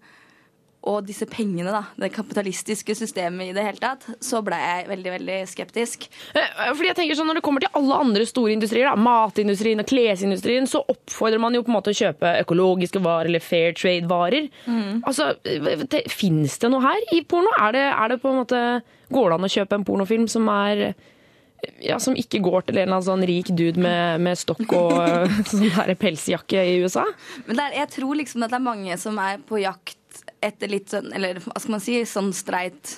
[SPEAKER 16] og disse pengene, da, det kapitalistiske systemet i det hele tatt, så ble jeg veldig, veldig skeptisk.
[SPEAKER 1] Eh, Fordi jeg tenker sånn, Når det kommer til alle andre store industrier, da, matindustrien og klesindustrien, så oppfordrer man jo på en måte å kjøpe økologiske varer eller fair trade-varer.
[SPEAKER 16] Mm.
[SPEAKER 1] Altså, Fins det noe her i porno? Er det, er det på en måte, Går det an å kjøpe en pornofilm som er ja, som ikke går til en eller annen sånn rik dude med, med stokk og eh, sånn der pelsjakke i USA?
[SPEAKER 16] Men er, jeg tror liksom at det er mange som er på jakt etter litt sånn, eller hva skal man si, sånn streit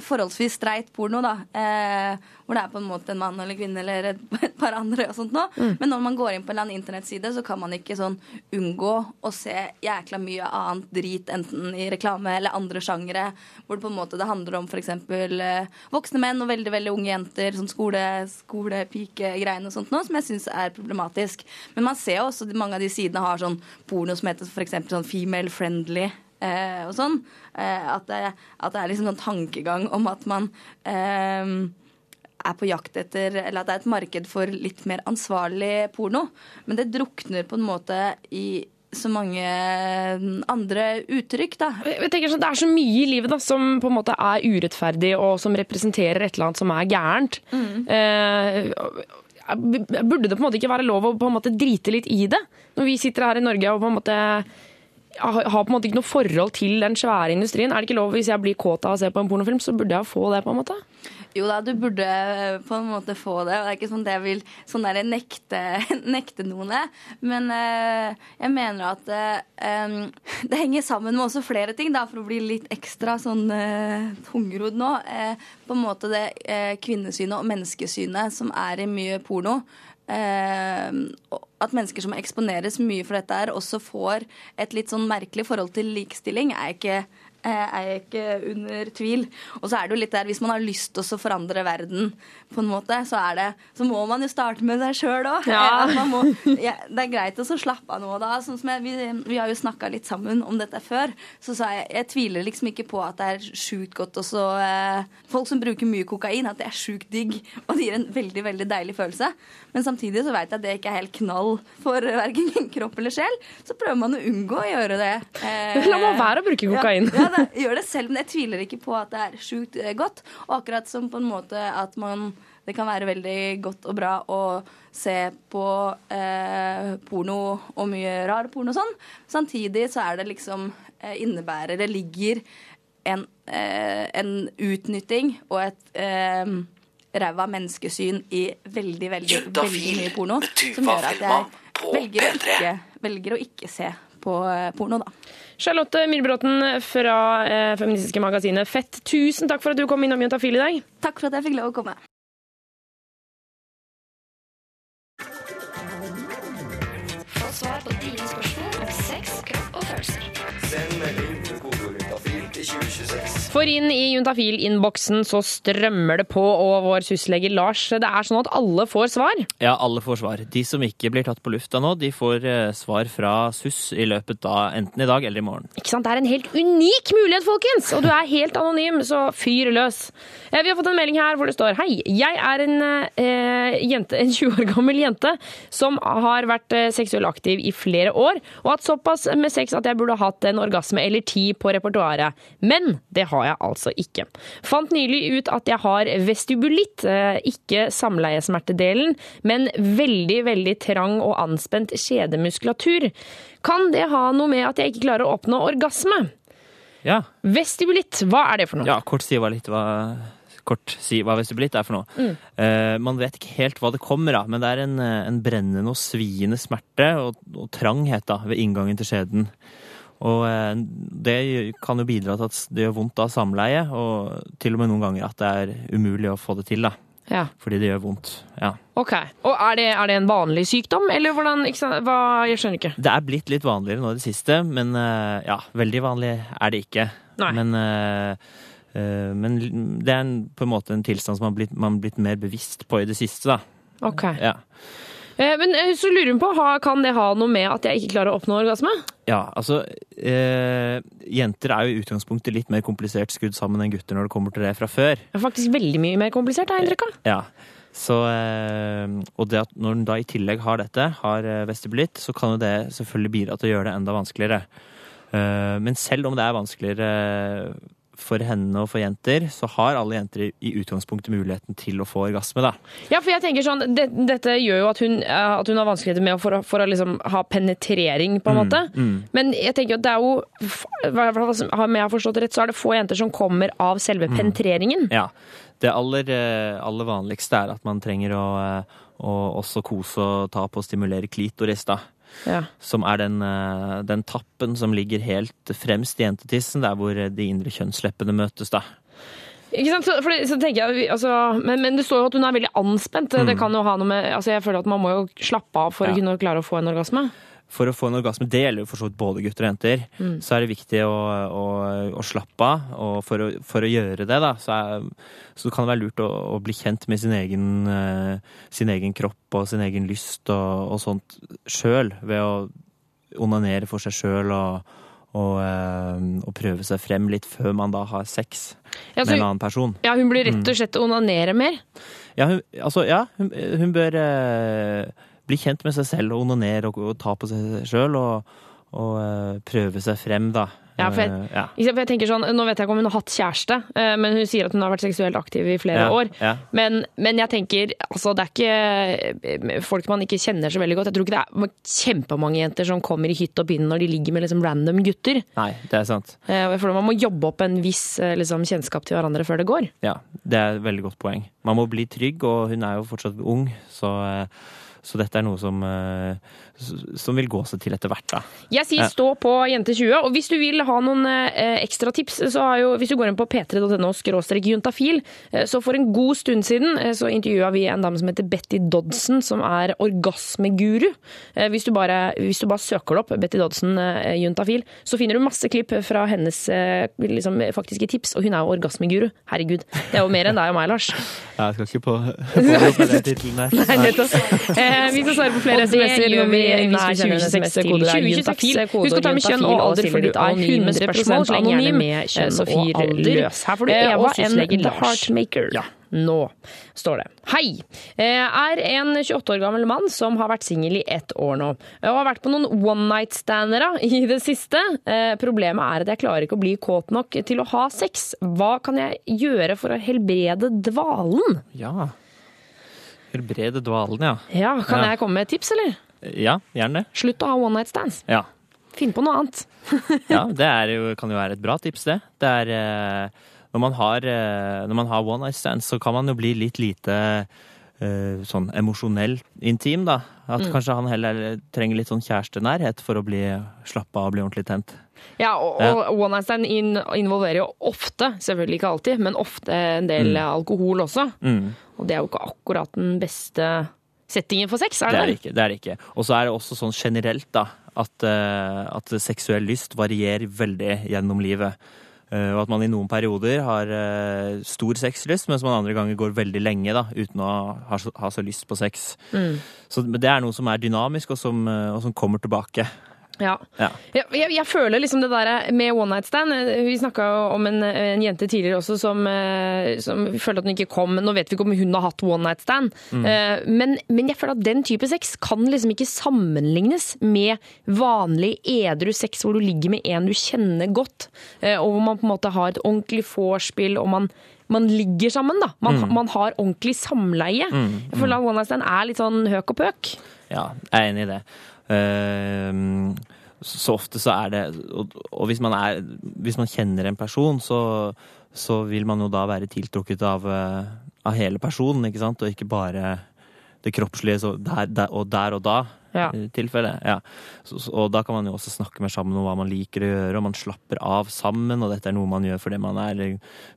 [SPEAKER 16] Forholdsvis streit porno, da. Eh, hvor det er på en måte en mann eller kvinne eller et, et par andre. og sånt nå.
[SPEAKER 1] Mm.
[SPEAKER 16] Men når man går inn på en eller annen internettside, så kan man ikke sånn unngå å se jækla mye annet drit, enten i reklame eller andre sjangere, hvor det på en måte det handler om f.eks. Eh, voksne menn og veldig veldig unge jenter, sånn skole, skolepikegreiene og sånt nå, som jeg syns er problematisk. Men man ser jo også mange av de sidene har sånn porno som heter f.eks. sånn female friendly. Eh, og sånn. Eh, at, det, at det er liksom sånn tankegang om at man eh, er på jakt etter Eller at det er et marked for litt mer ansvarlig porno. Men det drukner på en måte i så mange mm, andre uttrykk, da.
[SPEAKER 1] Jeg tenker sånn, Det er så mye i livet da, som på en måte er urettferdig, og som representerer et eller annet som er gærent. Eh, burde det på en måte ikke være lov å på en måte drite litt i det? Når vi sitter her i Norge og på en måte har på en måte ikke noe forhold til den svære industrien. Er det ikke lov hvis jeg blir kåt av å se på en pornofilm, så burde jeg få det, på en måte?
[SPEAKER 16] Jo da, du burde eh, på en måte få det. og Det er ikke sånn at jeg vil sånn der nekte, nekte noen det. Men eh, jeg mener at eh, det henger sammen med også flere ting, da, for å bli litt ekstra sånn uh, tungrodd nå. Eh, på en måte det kvinnesynet og menneskesynet som er i mye porno. Eh, at mennesker som eksponeres mye for dette, her, også får et litt sånn merkelig forhold til likestilling, er ikke, eh, er ikke under tvil. Og så er det jo litt der, hvis man har lyst til å forandre verden, på en måte, så, er det, så må man jo starte med seg sjøl òg.
[SPEAKER 1] Ja.
[SPEAKER 16] Ja, det er greit å slappe av nå da. Sånn som jeg, vi, vi har jo snakka litt sammen om dette før. Så sa jeg jeg tviler liksom ikke på at det er sjukt godt også eh, Folk som bruker mye kokain, at det er sjukt digg, og det gir en veldig, veldig deilig følelse. Men samtidig så vet jeg at det ikke er helt knall for verken kropp eller sjel. Så prøver man å unngå å gjøre det. Eh,
[SPEAKER 1] La meg være å bruke kokain.
[SPEAKER 16] Ja, ja, det, gjør det selv, men jeg tviler ikke på at det er sjukt eh, godt. Og akkurat som på en måte at man Det kan være veldig godt og bra å se på eh, porno og mye rar porno og sånn. Samtidig så er det liksom eh, innebærer Det ligger en, eh, en utnytting og et eh, ræva menneskesyn i veldig, veldig, veldig mye porno. Som gjør at jeg velger å ikke, velger å ikke se på eh, porno, da.
[SPEAKER 1] Charlotte Myhrbråten fra eh, feministiske magasinet Fett, tusen takk for at du kom innom Juntafil i dag.
[SPEAKER 16] Takk for at jeg fikk lov å komme.
[SPEAKER 1] For inn i Juntafil-innboksen så strømmer det på, og vår syslege Lars, det er sånn at alle får svar.
[SPEAKER 8] Ja, alle får svar. De som ikke blir tatt på lufta nå, de får eh, svar fra SUS i løpet av enten i dag eller i morgen.
[SPEAKER 1] Ikke sant? Det er en helt unik mulighet, folkens! Og du er helt anonym, så fyr løs. Eh, Vi har fått en melding her hvor det står Hei, jeg er en, eh, jente, en 20 år gammel jente som har vært eh, seksuelt aktiv i flere år, og hatt såpass med sex at jeg burde hatt en orgasme eller ti på repertoaret. Men det har jeg altså ikke. Fant nylig ut at jeg har vestibulitt, eh, ikke samleiesmertedelen, men veldig, veldig trang og anspent kjedemuskulatur. Kan det ha noe med at jeg ikke klarer å oppnå orgasme?
[SPEAKER 8] Ja.
[SPEAKER 1] Vestibulitt, hva er det for noe?
[SPEAKER 8] Ja, kort si hva litt hva Kort si hva vestibulitt er for noe.
[SPEAKER 1] Mm.
[SPEAKER 8] Uh, man vet ikke helt hva det kommer av, men det er en, en brennende og sviende smerte og, og tranghet da, ved inngangen til skjeden. Og eh, det kan jo bidra til at det gjør vondt av samleie, og til og med noen ganger at det er umulig å få det til, da.
[SPEAKER 1] Ja.
[SPEAKER 8] Fordi det gjør vondt. Ja.
[SPEAKER 1] Ok. Og er det, er det en vanlig sykdom, eller hvordan? Hva, Jeg skjønner ikke.
[SPEAKER 8] Det er blitt litt vanligere nå i det siste, men eh, ja, veldig vanlig er det ikke.
[SPEAKER 1] Nei.
[SPEAKER 8] Men, eh, men det er en, på en måte en tilstand som man har blitt, man har blitt mer bevisst på i det siste, da.
[SPEAKER 1] Ok.
[SPEAKER 8] Ja.
[SPEAKER 1] Eh, Men eh, så lurer hun på, kan det ha noe med at jeg ikke klarer å oppnå orgasme?
[SPEAKER 8] Ja, altså eh, Jenter er jo i utgangspunktet litt mer komplisert skrudd sammen enn gutter når det kommer til det fra før.
[SPEAKER 1] Det er faktisk veldig mye mer komplisert, har jeg inntrykk av.
[SPEAKER 8] Ja. Så, eh, og det at når hun da i tillegg har dette, har eh, vestibulitt, så kan jo det selvfølgelig bidra til å gjøre det enda vanskeligere. Eh, men selv om det er vanskeligere for henne og for jenter, så har alle jenter i, utgangspunktet muligheten til å få orgasme, da.
[SPEAKER 1] Ja, for jeg tenker sånn, det, Dette gjør jo at hun, eh, at hun har vanskeligheter med å, for, for å liksom ha penetrering, på en måte.
[SPEAKER 8] mm.
[SPEAKER 1] Men jeg tenker at det er jo Om jeg har forstått det rett, så er det få jenter som kommer av selve
[SPEAKER 8] Mm.
[SPEAKER 1] penetreringen.
[SPEAKER 8] Ja. Det aller, eh, aller vanligste er at man trenger å, eh, å også kose og ta på og stimulere klitoris, da.
[SPEAKER 1] Ja.
[SPEAKER 8] Som er den, eh, den tappen som ligger helt fremst i jentetissen, der hvor de indre kjønnsleppene møtes, da.
[SPEAKER 1] Ikke sant? Så, for så jeg, altså, men, men det står jo at hun er veldig anspent. Det
[SPEAKER 8] Mm.
[SPEAKER 1] kan jo ha noe med, altså Jeg føler at man må jo slappe av for
[SPEAKER 8] Ja.
[SPEAKER 1] å kunne klare å få en orgasme.
[SPEAKER 8] For å få en orgasme, det gjelder jo for så vidt både gutter og jenter,
[SPEAKER 1] Mm.
[SPEAKER 8] så er det viktig å, å, å slappe av. Og for å, for å gjøre det, da, så, er, så kan det være lurt å, bli kjent med sin egen, uh, sin egen kropp og sin egen lyst og, og sånt sjøl, ved å onanere for seg sjøl og, og, eh, og prøve seg frem litt før man da har sex
[SPEAKER 1] Ja,
[SPEAKER 8] med en annen person.
[SPEAKER 1] Ja, Hun blir rett
[SPEAKER 8] Mm.
[SPEAKER 1] og slett mm. onanere mer.
[SPEAKER 8] Ja, hun, altså, ja, hun, hun bør eh, bli kjent med seg selv og onanere og, og ta på seg sjøl. Og, og uh, prøve seg frem, da.
[SPEAKER 1] Ja, for jeg,
[SPEAKER 8] Eh, ja.
[SPEAKER 1] for jeg tenker sånn, Nå vet jeg ikke om hun har hatt kjæreste, eh, men hun sier at hun har vært seksuelt aktiv i flere
[SPEAKER 8] Ja,
[SPEAKER 1] år.
[SPEAKER 8] ja.
[SPEAKER 1] Men, men jeg tenker, altså det er ikke folk man ikke kjenner så veldig godt. Jeg tror ikke det er kjempemange jenter som kommer i hytt og pine når de ligger med liksom random gutter.
[SPEAKER 8] Nei, det er sant.
[SPEAKER 1] Jeg føler Man må jobbe opp en viss liksom, kjennskap til hverandre før det går.
[SPEAKER 8] Ja, det er et veldig godt poeng. Man må bli trygg, og hun er jo fortsatt ung, så, eh, så dette er noe som, eh, som vil gå seg til etter hvert, da.
[SPEAKER 1] Jeg sier stå på Jente20, og hvis du vil ha noen eh, ekstra tips, så har jo, hvis du går inn på p3.no skråstrek juntafil, eh, så for en god stund siden eh, så intervjua vi en dame som heter Betty Dodson, som er orgasmeguru. Eh, hvis, du bare, hvis du bare søker det opp, Betty Dodson juntafil, så finner du masse klipp fra hennes liksom, faktiske tips, og hun er jo orgasmeguru. Herregud, det er jo mer enn deg og meg, Lars.
[SPEAKER 8] Ja, jeg skal ikke på, på den tittelen der.
[SPEAKER 1] Nei, nettopp. Eh, vi skal svare på flere SMS-er når vi
[SPEAKER 15] vi hvis
[SPEAKER 1] nei,
[SPEAKER 15] du sender en
[SPEAKER 1] 2026
[SPEAKER 15] SMS
[SPEAKER 1] er
[SPEAKER 15] 2026,
[SPEAKER 1] Husk å ta med kjønn og alder, for du er 100
[SPEAKER 15] spørsmål. Sleng gjerne
[SPEAKER 1] anonym.
[SPEAKER 15] med kjønn
[SPEAKER 1] Eh,
[SPEAKER 15] og alder.
[SPEAKER 1] Her får du
[SPEAKER 15] Eh,
[SPEAKER 1] Eva
[SPEAKER 15] og
[SPEAKER 1] N. The
[SPEAKER 15] Heartmaker.
[SPEAKER 1] Heartmaker. Nå står det. Hei! Eh, Er en 28 år gammel mann som har vært singel i ett år nå. Og har vært på noen one night-standere i det siste. Eh, Problemet er at jeg klarer ikke å bli kåt nok til å ha sex. Hva kan jeg gjøre for å helbrede dvalen?
[SPEAKER 8] Ja. Helbrede dvalen, ja.
[SPEAKER 1] Ja, Kan
[SPEAKER 8] Ja.
[SPEAKER 1] jeg komme med et tips, eller?
[SPEAKER 8] Ja, gjerne. det.
[SPEAKER 1] Slutt å ha one night stands.
[SPEAKER 8] Ja.
[SPEAKER 1] Finn på noe annet.
[SPEAKER 8] Ja, det er jo, kan jo være et bra tips, det. Det er eh, Når man har, eh, når man har one night stands, så kan man jo bli litt lite eh, sånn emosjonell intim, da. At
[SPEAKER 1] Mm.
[SPEAKER 8] kanskje han heller trenger litt sånn kjærestenærhet for å bli slappa av og bli ordentlig tent.
[SPEAKER 1] Ja, og,
[SPEAKER 8] Ja.
[SPEAKER 1] og one night stand in, involverer jo ofte, selvfølgelig ikke alltid, men ofte en del
[SPEAKER 8] Mm.
[SPEAKER 1] alkohol også.
[SPEAKER 8] Mm.
[SPEAKER 1] Og det er jo ikke akkurat den beste settingen for sex, er
[SPEAKER 8] Det
[SPEAKER 1] det
[SPEAKER 8] det ikke. det er det ikke. Og så er det også sånn generelt da, at, eh, at seksuell lyst varierer veldig gjennom livet. Eh, og at man i noen perioder har eh, stor sexlyst, mens man andre ganger går veldig lenge da, uten å ha så, ha så lyst på sex.
[SPEAKER 1] Mm.
[SPEAKER 8] Så det er noe som er dynamisk, og som, og som kommer tilbake.
[SPEAKER 1] Ja.
[SPEAKER 8] Ja.
[SPEAKER 1] Jeg, jeg, jeg føler liksom det der med one night stand eh, Vi snakka om en, en jente tidligere også som, eh, som følte at hun ikke kom. Nå vet vi ikke om hun har hatt one night stand,
[SPEAKER 18] Mm.
[SPEAKER 1] Eh, men, men jeg føler at den type sex kan liksom ikke sammenlignes med vanlig edru sex hvor du ligger med en du kjenner godt, eh, og hvor man på en måte har et ordentlig vorspiel, og man man ligger sammen, da. Man,
[SPEAKER 8] Mm.
[SPEAKER 1] man har ordentlig samleie.
[SPEAKER 8] Mm,
[SPEAKER 1] Jeg føler at one night stand er litt sånn høk og pøk.
[SPEAKER 8] Ja, jeg er enig i det. Eh, så ofte så er det Og, hvis, man er, hvis man kjenner en person, så, så vil man jo da være tiltrukket av, eh, av hele personen, ikke sant? Og ikke bare det kroppslige der, der, og der og da.
[SPEAKER 1] Ja.
[SPEAKER 8] tilfelle. Ja. Så, så, og da kan man jo også snakke mer sammen om hva man liker å gjøre, og man slapper av sammen, og dette er noe man gjør fordi man er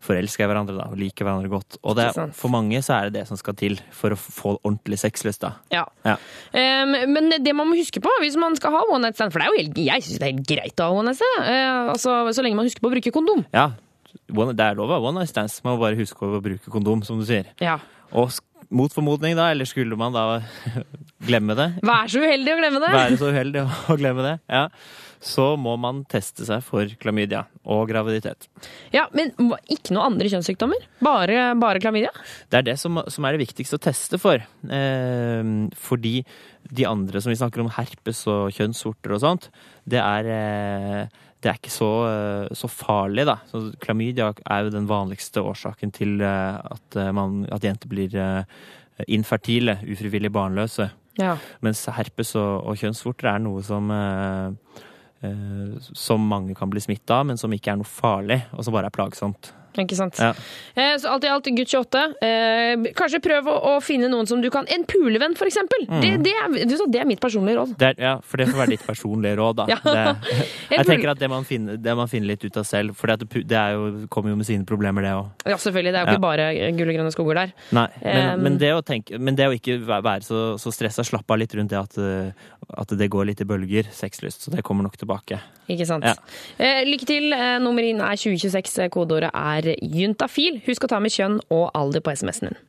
[SPEAKER 8] forelska i hverandre da, og liker hverandre godt. Og det, for mange så er det det som skal til for å få ordentlig sexlyst, da.
[SPEAKER 1] Ja.
[SPEAKER 8] Ja.
[SPEAKER 1] Um, men det man må huske på hvis man skal ha one night stand, for det er jo helt, jeg syns det er helt greit å ha one night stand, uh, altså, så lenge man husker på å bruke kondom.
[SPEAKER 8] Ja, one, det er lov å ha one night stands. Man må bare huske å bruke kondom, som du sier.
[SPEAKER 1] Ja.
[SPEAKER 8] Og mot formodning, da, eller skulle man da glemme det,
[SPEAKER 1] Vær så uheldig å glemme det!
[SPEAKER 8] være så uheldig å glemme det, ja, så må man teste seg for klamydia og graviditet.
[SPEAKER 1] Ja, Men ikke noen andre kjønnssykdommer? Bare, bare klamydia?
[SPEAKER 8] Det er det som, som er det viktigste å teste for. Eh, fordi de andre som vi snakker om, herpes og kjønnssorter og sånt, det er, eh, det er ikke så, eh, så farlig, da. Så klamydia er jo den vanligste årsaken til eh, at, eh, man, at jenter blir infertile, ufrivillig barnløse.
[SPEAKER 1] Ja.
[SPEAKER 8] Mens herpes og, og kjønnsvorter er noe som som mange kan bli smitta av, men som ikke er noe farlig, og som bare er plagsomt.
[SPEAKER 1] Ikke sant?
[SPEAKER 8] Ja.
[SPEAKER 1] Eh, så alt i alt, gutt 28. Eh, kanskje prøv å, å finne noen som du kan En pulevenn, for eksempel.
[SPEAKER 8] Mm.
[SPEAKER 1] Det, det, er, du det er mitt personlige råd.
[SPEAKER 8] Er, ja, for det får være ditt personlige råd, da.
[SPEAKER 1] Ja.
[SPEAKER 8] Det, jeg tenker at det man finner, det man finner litt ut av selv, for det, det jo, kommer jo med sine problemer, det òg.
[SPEAKER 1] Ja, selvfølgelig. Det er jo ikke bare gull og grønne skoger der.
[SPEAKER 8] Nei, men,
[SPEAKER 1] Um,
[SPEAKER 8] men, det å tenke, men det å ikke være så, så stressa, slappe av litt rundt det at, eh, at det går litt i bølger, sexlyst. Så det kommer nok tilbake.
[SPEAKER 1] Ikke sant.
[SPEAKER 8] Ja.
[SPEAKER 1] Eh, lykke til. Eh, nummer inn er 2026. Kodeordet er juntafil. Husk å ta med kjønn og alder på SMS-en din.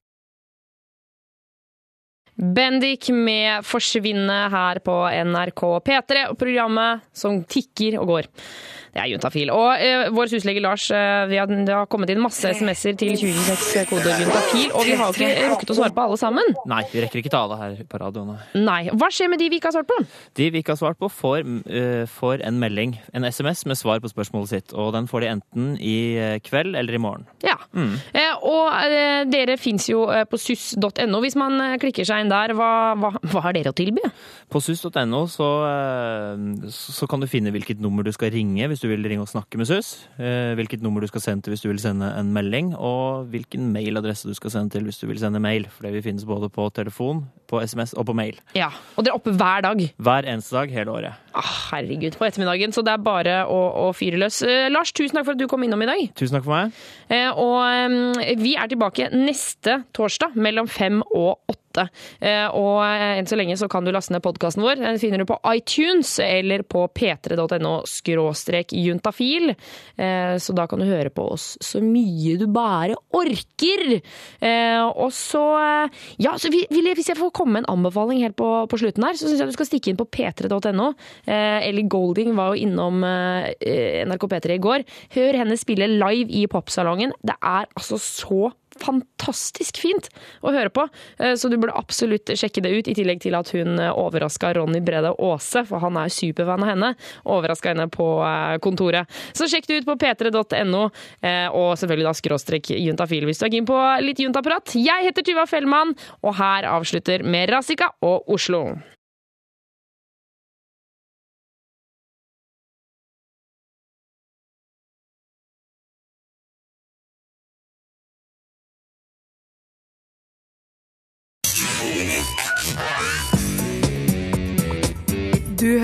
[SPEAKER 1] Bendik med 'Forsvinne' her på NRK P3, og programmet som tikker og går. Jeg er juntafil. Og eh, vår huslege Lars, eh, vi har, det har kommet inn masse SMS-er til 2026 kodeord juntafil, og vi har jo ikke rukket å svare på alle sammen.
[SPEAKER 8] Nei, vi rekker ikke ta alle her på radioen.
[SPEAKER 1] Nei. Hva skjer med de vi ikke har svart på?
[SPEAKER 8] De vi ikke har svart på, får, eh, får en melding, en SMS med svar på spørsmålet sitt. Og den får de enten i eh, kveld eller i morgen.
[SPEAKER 1] Ja.
[SPEAKER 8] Mm.
[SPEAKER 1] Eh, og eh, dere fins jo på suss.no. Hvis man klikker seg inn der, hva, hva, hva har dere å tilby?
[SPEAKER 8] På suss.no så, så kan du finne hvilket nummer du skal ringe hvis du vil ringe og snakke med SUS, eh, hvilket nummer du skal sende til hvis du vil sende en melding, og hvilken mailadresse du skal sende til hvis du vil sende mail. For det vil finnes både på telefon, på SMS og på mail.
[SPEAKER 1] Ja. Og dere er oppe hver dag?
[SPEAKER 8] Hver eneste dag hele året.
[SPEAKER 1] Ah, herregud, på ettermiddagen. Så det er bare å, å fyre løs. Eh, Lars, tusen takk for at du kom innom i dag.
[SPEAKER 8] Tusen takk for meg.
[SPEAKER 1] Eh, og eh, vi er tilbake neste torsdag mellom fem og åtte. Eh, og enn så lenge så kan du laste ned podkasten vår. Den finner du på iTunes eller på p3.no skråstrek juntafil. Eh, så da kan du høre på oss så mye du bare orker. Eh, og så Ja, så vil jeg, hvis jeg får komme med en anbefaling helt på, på slutten her, så syns jeg du skal stikke inn på p3.no. Eh, Ellie Golding var jo innom eh, NRK P3 i går. Hør henne spille live i popsalongen. Det er altså så fantastisk fint å høre på, Eh, så du burde absolutt sjekke det ut. I tillegg til at hun overraska Ronny Brede Aase, for han er superfan av henne. Overraska henne på kontoret. Så sjekk det ut på p3.no, eh, og selvfølgelig da skråstrek juntafil hvis du er keen på litt juntaprat. Jeg heter Tuva Fellmann, og her avslutter med Razika og Oslo.